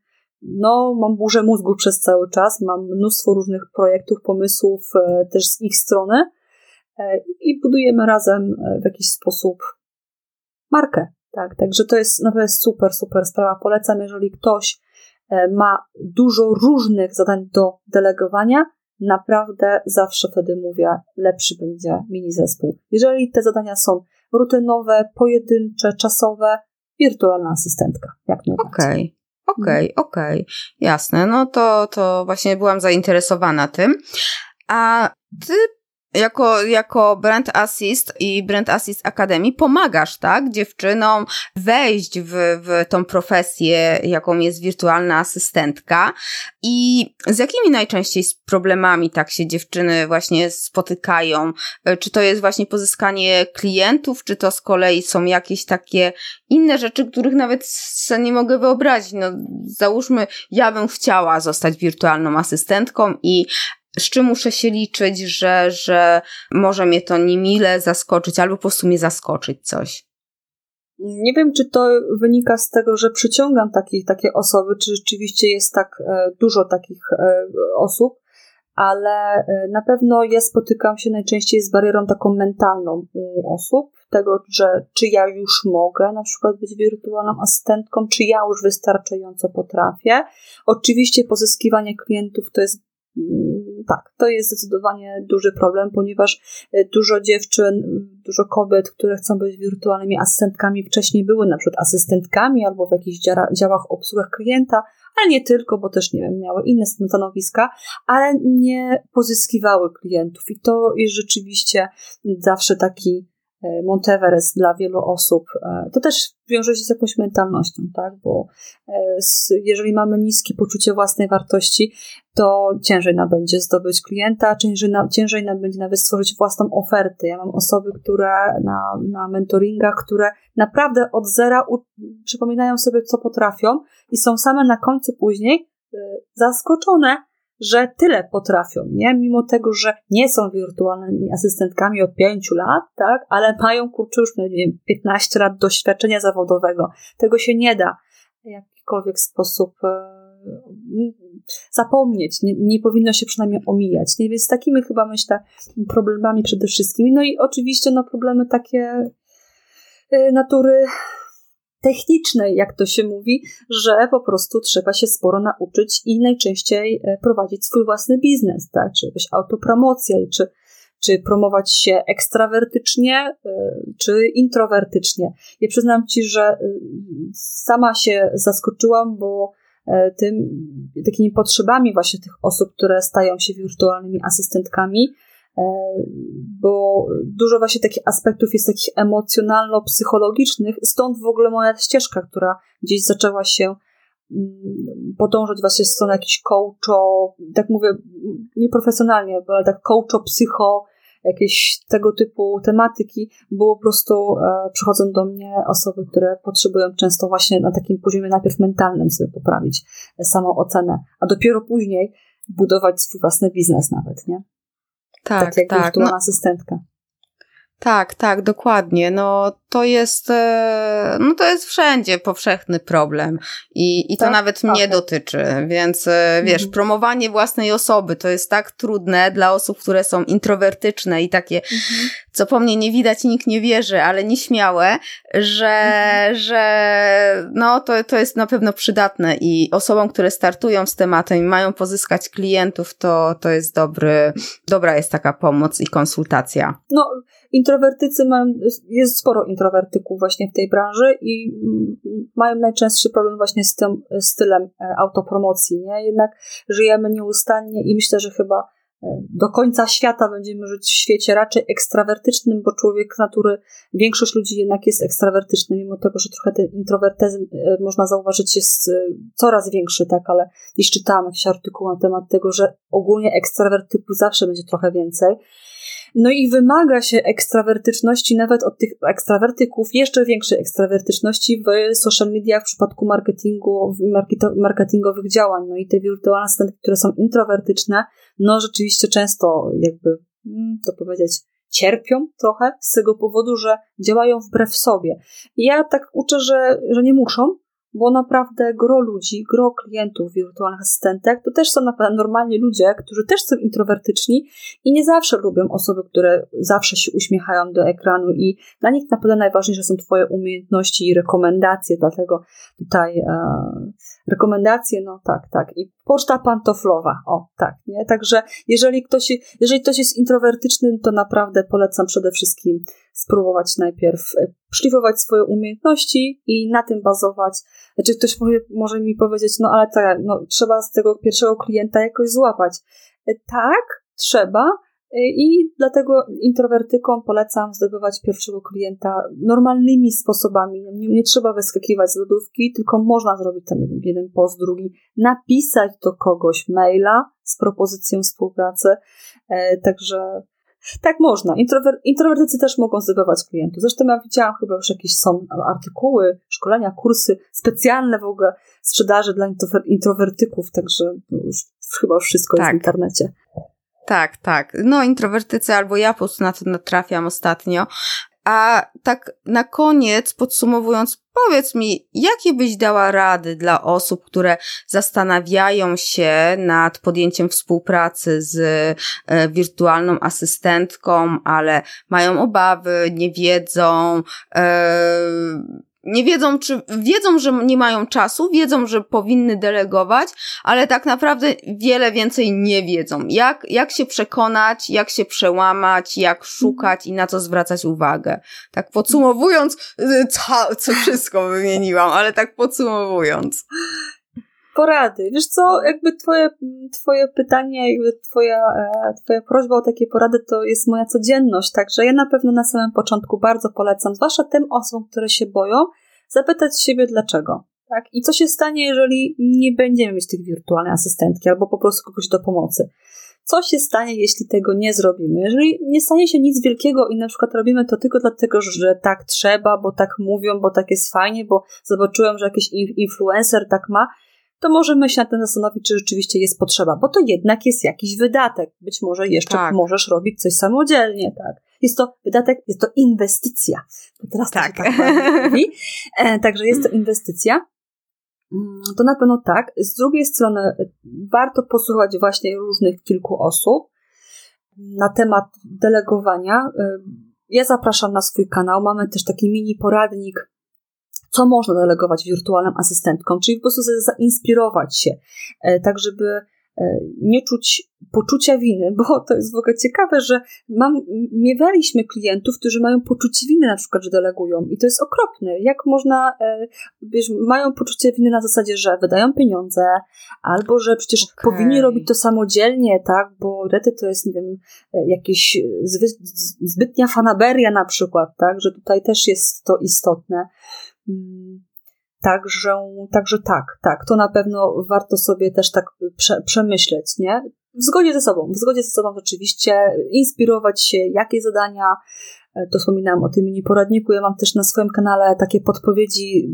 no, mam burzę mózgu przez cały czas, mam mnóstwo różnych projektów, pomysłów e, też z ich strony e, i budujemy razem w jakiś sposób markę. Tak, także to jest naprawdę super, super sprawa. Polecam, jeżeli ktoś e, ma dużo różnych zadań do delegowania, naprawdę zawsze wtedy mówię, lepszy będzie mini zespół. Jeżeli te zadania są rutynowe, pojedyncze, czasowe, wirtualna asystentka, jak najbardziej. Okej. Okay. Okej, okay, okej, okay. jasne. No to, to właśnie byłam zainteresowana tym. A ty jako, jako Brand Assist i Brand Assist Academy pomagasz, tak, dziewczynom wejść w, w tą profesję, jaką jest wirtualna asystentka i z jakimi najczęściej problemami tak się dziewczyny właśnie spotykają? Czy to jest właśnie pozyskanie klientów, czy to z kolei są jakieś takie inne rzeczy, których nawet sobie nie mogę wyobrazić? No, załóżmy, ja bym chciała zostać wirtualną asystentką i z czym muszę się liczyć, że, że może mnie to niemile zaskoczyć, albo po prostu mnie zaskoczyć coś. Nie wiem, czy to wynika z tego, że przyciągam taki, takie osoby, czy rzeczywiście jest tak e, dużo takich e, osób, ale e, na pewno ja spotykam się najczęściej z barierą taką mentalną u osób, tego, że czy ja już mogę na przykład być wirtualną asystentką, czy ja już wystarczająco potrafię. Oczywiście pozyskiwanie klientów to jest Mm, tak, to jest zdecydowanie duży problem, ponieważ e, dużo dziewczyn, dużo kobiet, które chcą być wirtualnymi asystentkami, wcześniej były na przykład asystentkami albo w jakichś działach obsługach klienta, ale nie tylko, bo też, nie wiem, miały inne stanowiska, ale nie pozyskiwały klientów. I to jest rzeczywiście zawsze taki Monteverest dla wielu osób, e, to też wiąże się z jakąś mentalnością, tak? Bo e, jeżeli mamy niskie poczucie własnej wartości, to ciężej nam będzie zdobyć klienta, ciężej, ciężej nam będzie nawet stworzyć własną ofertę. Ja mam osoby, które na, na mentoringach, które naprawdę od zera u, przypominają sobie, co potrafią i są same na końcu później zaskoczone, że tyle potrafią, nie? Mimo tego, że nie są wirtualnymi asystentkami od pięciu lat, tak? Ale mają, kurczę, już, nie wiem, 15 lat doświadczenia zawodowego. Tego się nie da w jakikolwiek sposób e, zapomnieć. Nie, nie powinno się przynajmniej omijać. Nie? Więc z takimi chyba, myślę, problemami przede wszystkim. No i oczywiście, no, problemy takie e, natury technicznej, jak to się mówi, że po prostu trzeba się sporo nauczyć i najczęściej e, prowadzić swój własny biznes, tak? Czy jakaś autopromocja, czy, czy promować się ekstrawertycznie, e, czy introwertycznie. Ja przyznam Ci, że e, sama się zaskoczyłam, bo tym, takimi potrzebami właśnie tych osób, które stają się wirtualnymi asystentkami, bo dużo właśnie takich aspektów jest takich emocjonalno-psychologicznych, stąd w ogóle moja ścieżka, która gdzieś zaczęła się mm, podążać właśnie w stronę jakichś coacho, tak mówię nieprofesjonalnie, ale tak coacho, psycho, jakieś tego typu tematyki, było po prostu e, przychodzą do mnie osoby, które potrzebują często właśnie na takim poziomie najpierw mentalnym sobie poprawić samą ocenę, a dopiero później budować swój własny biznes nawet, nie? Tak, tak. Tak. No, asystentka. Tak, tak, dokładnie. No to jest, e, no to jest wszędzie powszechny problem i, i to tak? nawet mnie okay. dotyczy, więc e, wiesz, mhm. promowanie własnej osoby to jest tak trudne dla osób, które są introwertyczne i takie, mhm. co po mnie nie widać, nikt nie wierzy, ale nieśmiałe, że, mhm. że no to, to jest na pewno przydatne i osobom, które startują z tematem i mają pozyskać klientów, to, to jest dobry, dobra jest taka pomoc i konsultacja. No, introwertycy mają, jest sporo introwertyków właśnie w tej branży i mają najczęstszy problem właśnie z tym stylem e, autopromocji, nie? Jednak żyjemy nieustannie i myślę, że chyba e, do końca świata będziemy żyć w świecie raczej ekstrawertycznym, bo człowiek z natury, większość ludzi jednak jest ekstrawertyczny, mimo tego, że trochę ten introwertyzm e, można zauważyć jest coraz większy, tak, ale jeśli czytałam jakiś artykuł na temat tego, że ogólnie ekstrawertyków zawsze będzie trochę więcej, no i wymaga się ekstrawertyczności nawet od tych ekstrawertyków, jeszcze większej ekstrawertyczności w social media w przypadku marketingu, marketingowych działań. No i te wirtualne asystenty, które są introwertyczne, no rzeczywiście często jakby, mm, to powiedzieć, cierpią trochę z tego powodu, że działają wbrew sobie. Ja tak uczę, że, że nie muszą, bo naprawdę gro ludzi, gro klientów wirtualnych asystentek to też są naprawdę normalni ludzie, którzy też są introwertyczni i nie zawsze lubią osoby, które zawsze się uśmiechają do ekranu i dla nich naprawdę najważniejsze są Twoje umiejętności i rekomendacje, dlatego tutaj e, rekomendacje, no tak, tak. I poczta pantoflowa, o tak, nie? Także jeżeli ktoś, jeżeli ktoś jest introwertyczny, to naprawdę polecam przede wszystkim spróbować najpierw e, szlifować swoje umiejętności i na tym bazować. Znaczy ktoś powie, może mi powiedzieć, no ale tak, no, trzeba z tego pierwszego klienta jakoś złapać. E, tak, trzeba, I dlatego introwertykom polecam zdobywać pierwszego klienta normalnymi sposobami. Nie, nie trzeba wyskakiwać z lodówki, tylko można zrobić tam jeden post, drugi, napisać do kogoś maila z propozycją współpracy. Także tak można. Intrower introwertycy też mogą zdobywać klientów. Zresztą ja widziałam chyba już jakieś są artykuły, szkolenia, kursy specjalne w ogóle sprzedaży dla introwertyków, także już, chyba już wszystko tak. jest w internecie. Tak, tak. No, introwertycy albo ja po prostu na to natrafiam ostatnio. A tak na koniec, podsumowując, powiedz mi, jakie byś dała rady dla osób, które zastanawiają się nad podjęciem współpracy z e, wirtualną asystentką, ale mają obawy, nie wiedzą, e, nie wiedzą, czy wiedzą, że nie mają czasu, wiedzą, że powinny delegować, ale tak naprawdę wiele więcej nie wiedzą. Jak, jak się przekonać, jak się przełamać, jak szukać i na co zwracać uwagę. Tak podsumowując, co, co wszystko wymieniłam, ale tak podsumowując porady. Wiesz co, jakby twoje, twoje pytanie, jakby twoja, e, twoja prośba o takie porady to jest moja codzienność, także ja na pewno na samym początku bardzo polecam, zwłaszcza tym osobom, które się boją, zapytać siebie dlaczego. Tak? I co się stanie, jeżeli nie będziemy mieć tych wirtualnej asystentki albo po prostu kogoś do pomocy? Co się stanie, jeśli tego nie zrobimy? Jeżeli nie stanie się nic wielkiego i na przykład robimy to tylko dlatego, że tak trzeba, bo tak mówią, bo tak jest fajnie, bo zobaczyłem, że jakiś influencer tak ma, to możemy się na tym zastanowić, czy rzeczywiście jest potrzeba, bo to jednak jest jakiś wydatek. Być może jeszcze tak. możesz robić coś samodzielnie, tak. Jest to wydatek, jest to inwestycja. To teraz tak. tak mówi. E, także jest to inwestycja. Mm, to na pewno tak. Z drugiej strony e, warto posłuchać właśnie różnych kilku osób na temat delegowania. E, ja zapraszam na swój kanał. Mamy też taki mini poradnik co można delegować wirtualnym asystentkom, czyli po prostu zainspirować się, e, tak żeby e, nie czuć poczucia winy, bo to jest w ogóle ciekawe, że mam, miewaliśmy klientów, którzy mają poczucie winy na przykład, że delegują i to jest okropne. Jak można, e, wiesz, mają poczucie winy na zasadzie, że wydają pieniądze albo, że przecież okay. powinni robić to samodzielnie, tak, bo rety to jest, nie wiem, jakieś zbytnia fanaberia na przykład, tak, że tutaj też jest to istotne. Mm, także, także tak, tak, to na pewno warto sobie też tak prze, przemyśleć, nie? W zgodzie ze sobą, w zgodzie ze sobą rzeczywiście, inspirować się, jakie zadania, e, to wspominałam o tym mini poradniku, ja mam też na swoim kanale takie podpowiedzi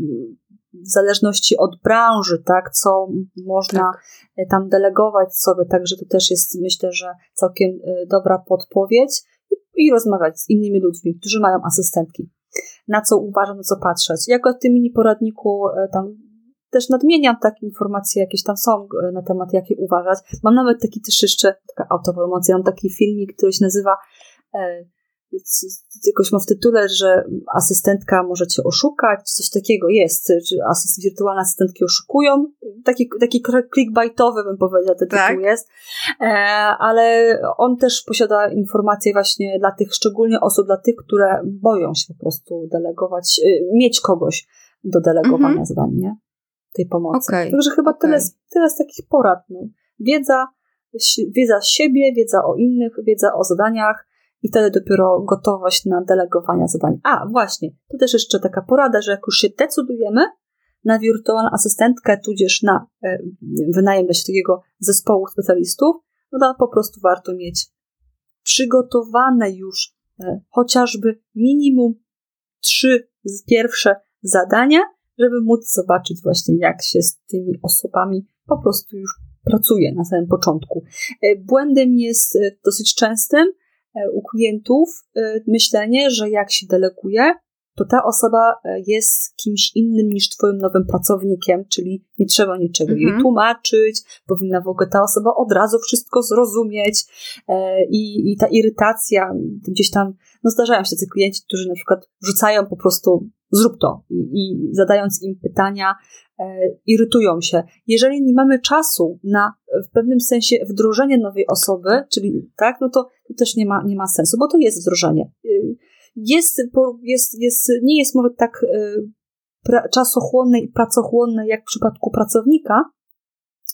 w zależności od branży, tak, co można tak. E, tam delegować sobie, także to też jest, myślę, że całkiem e, dobra podpowiedź i rozmawiać z innymi ludźmi, którzy mają asystentki na co uważam, na co patrzeć. Jako w tym mini poradniku e, tam też nadmieniam takie informacje, jakieś tam są e, na temat, jakie uważać. Mam nawet taki też jeszcze, taka autopromocja, mam taki filmik, który się nazywa e, jakoś ma w tytule, że asystentka może cię oszukać, coś takiego jest, że asyst, wirtualne asystentki oszukują. Taki, taki clickbaitowy bym powiedziała, ten tak. tytuł jest. E, ale on też posiada informacje właśnie dla tych, szczególnie osób, dla tych, które boją się po prostu delegować, e, mieć kogoś do delegowania mhm. zadań, nie? Tej pomocy. Okay. Także chyba okay. tyle, tyle z takich porad. No. Wiedza, wiedza siebie, wiedza o innych, wiedza o zadaniach, i wtedy dopiero gotowość na delegowanie zadań. A, właśnie, to też jeszcze taka porada, że jak już się decydujemy na wirtualną asystentkę, tudzież na e, wynajem dla takiego zespołu specjalistów, no to po prostu warto mieć przygotowane już e, chociażby minimum trzy pierwsze zadania, żeby móc zobaczyć właśnie, jak się z tymi osobami po prostu już pracuje na samym początku. E, błędem jest e, dosyć częstym, u klientów e, myślenie, że jak się deleguje, to ta osoba e, jest kimś innym niż twoim nowym pracownikiem, czyli nie trzeba niczego jej mhm. tłumaczyć, powinna w ogóle ta osoba od razu wszystko zrozumieć i, i ta irytacja gdzieś tam, no zdarzają się tacy klienci, którzy na przykład wrzucają po prostu zrób to i, i zadając im pytania e, irytują się. Jeżeli nie mamy czasu na w pewnym sensie wdrożenie nowej osoby, czyli tak, no to, to też nie ma, nie ma sensu, bo to jest wdrożenie. Jest, jest, jest, nie jest może tak y, pra, czasochłonne i pracochłonne jak w przypadku pracownika,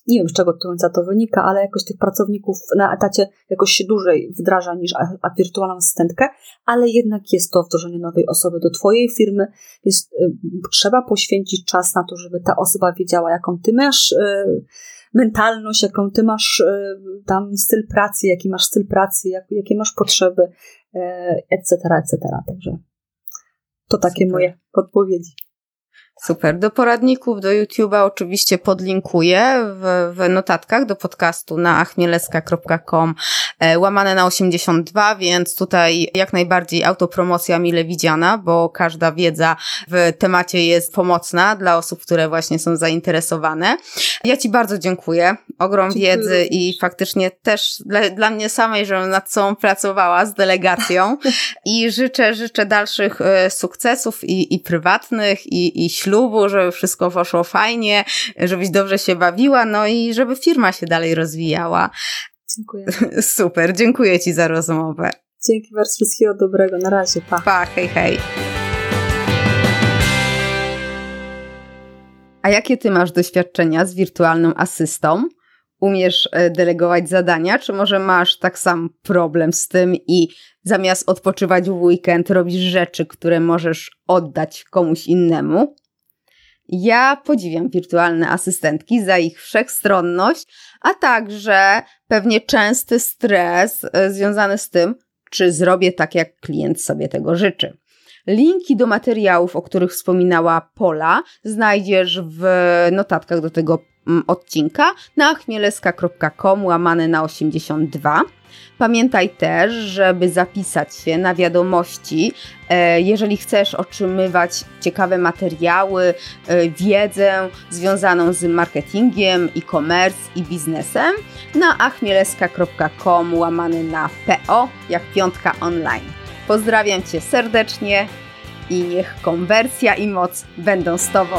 nie wiem z czego to wynika, ale jakoś tych pracowników na etacie jakoś się dłużej wdraża niż a, wirtualną asystentkę, ale jednak jest to wdrożenie nowej osoby do Twojej firmy, jest, y, trzeba poświęcić czas na to, żeby ta osoba wiedziała, jaką Ty masz y, mentalność, jaką Ty masz tam styl pracy, jaki masz styl pracy, jak, jakie masz potrzeby, etc., etc. Także to takie Super. moje podpowiedzi. Super. Do poradników, do YouTube'a oczywiście podlinkuję w, w notatkach do podcastu na achmieleska.com e, łamane na 82, więc tutaj jak najbardziej autopromocja mile widziana, bo każda wiedza w temacie jest pomocna dla osób, które właśnie są zainteresowane. Ja Ci bardzo dziękuję. Ogrom dziękuję. wiedzy i faktycznie też dla, dla mnie samej, żebym nad sobą pracowała z delegacją i życzę, życzę dalszych e, sukcesów i, i prywatnych i, i ślubu, żeby wszystko poszło fajnie, żebyś dobrze się bawiła, no i żeby firma się dalej rozwijała. Dziękuję. Super, dziękuję Ci za rozmowę. Dzięki bardzo, wszystkiego dobrego. Na razie, pa. Pa, hej, hej. A jakie Ty masz doświadczenia z wirtualną asystą? Umiesz e, delegować zadania, czy może masz tak sam problem z tym i zamiast odpoczywać w weekend robisz rzeczy, które możesz oddać komuś innemu? Ja podziwiam wirtualne asystentki za ich wszechstronność, a także pewnie częsty stres e, związany z tym, czy zrobię tak, jak klient sobie tego życzy. Linki do materiałów, o których wspominała Pola, znajdziesz w notatkach do tego mm, odcinka na chmieleska.com łamane na 82. Pamiętaj też, żeby zapisać się na wiadomości, e, jeżeli chcesz otrzymywać ciekawe materiały, e, wiedzę związaną z marketingiem, e-commerce i biznesem na achmieleska.com łamany na PO jak piątka online. Pozdrawiam Cię serdecznie i niech konwersja i moc będą z Tobą.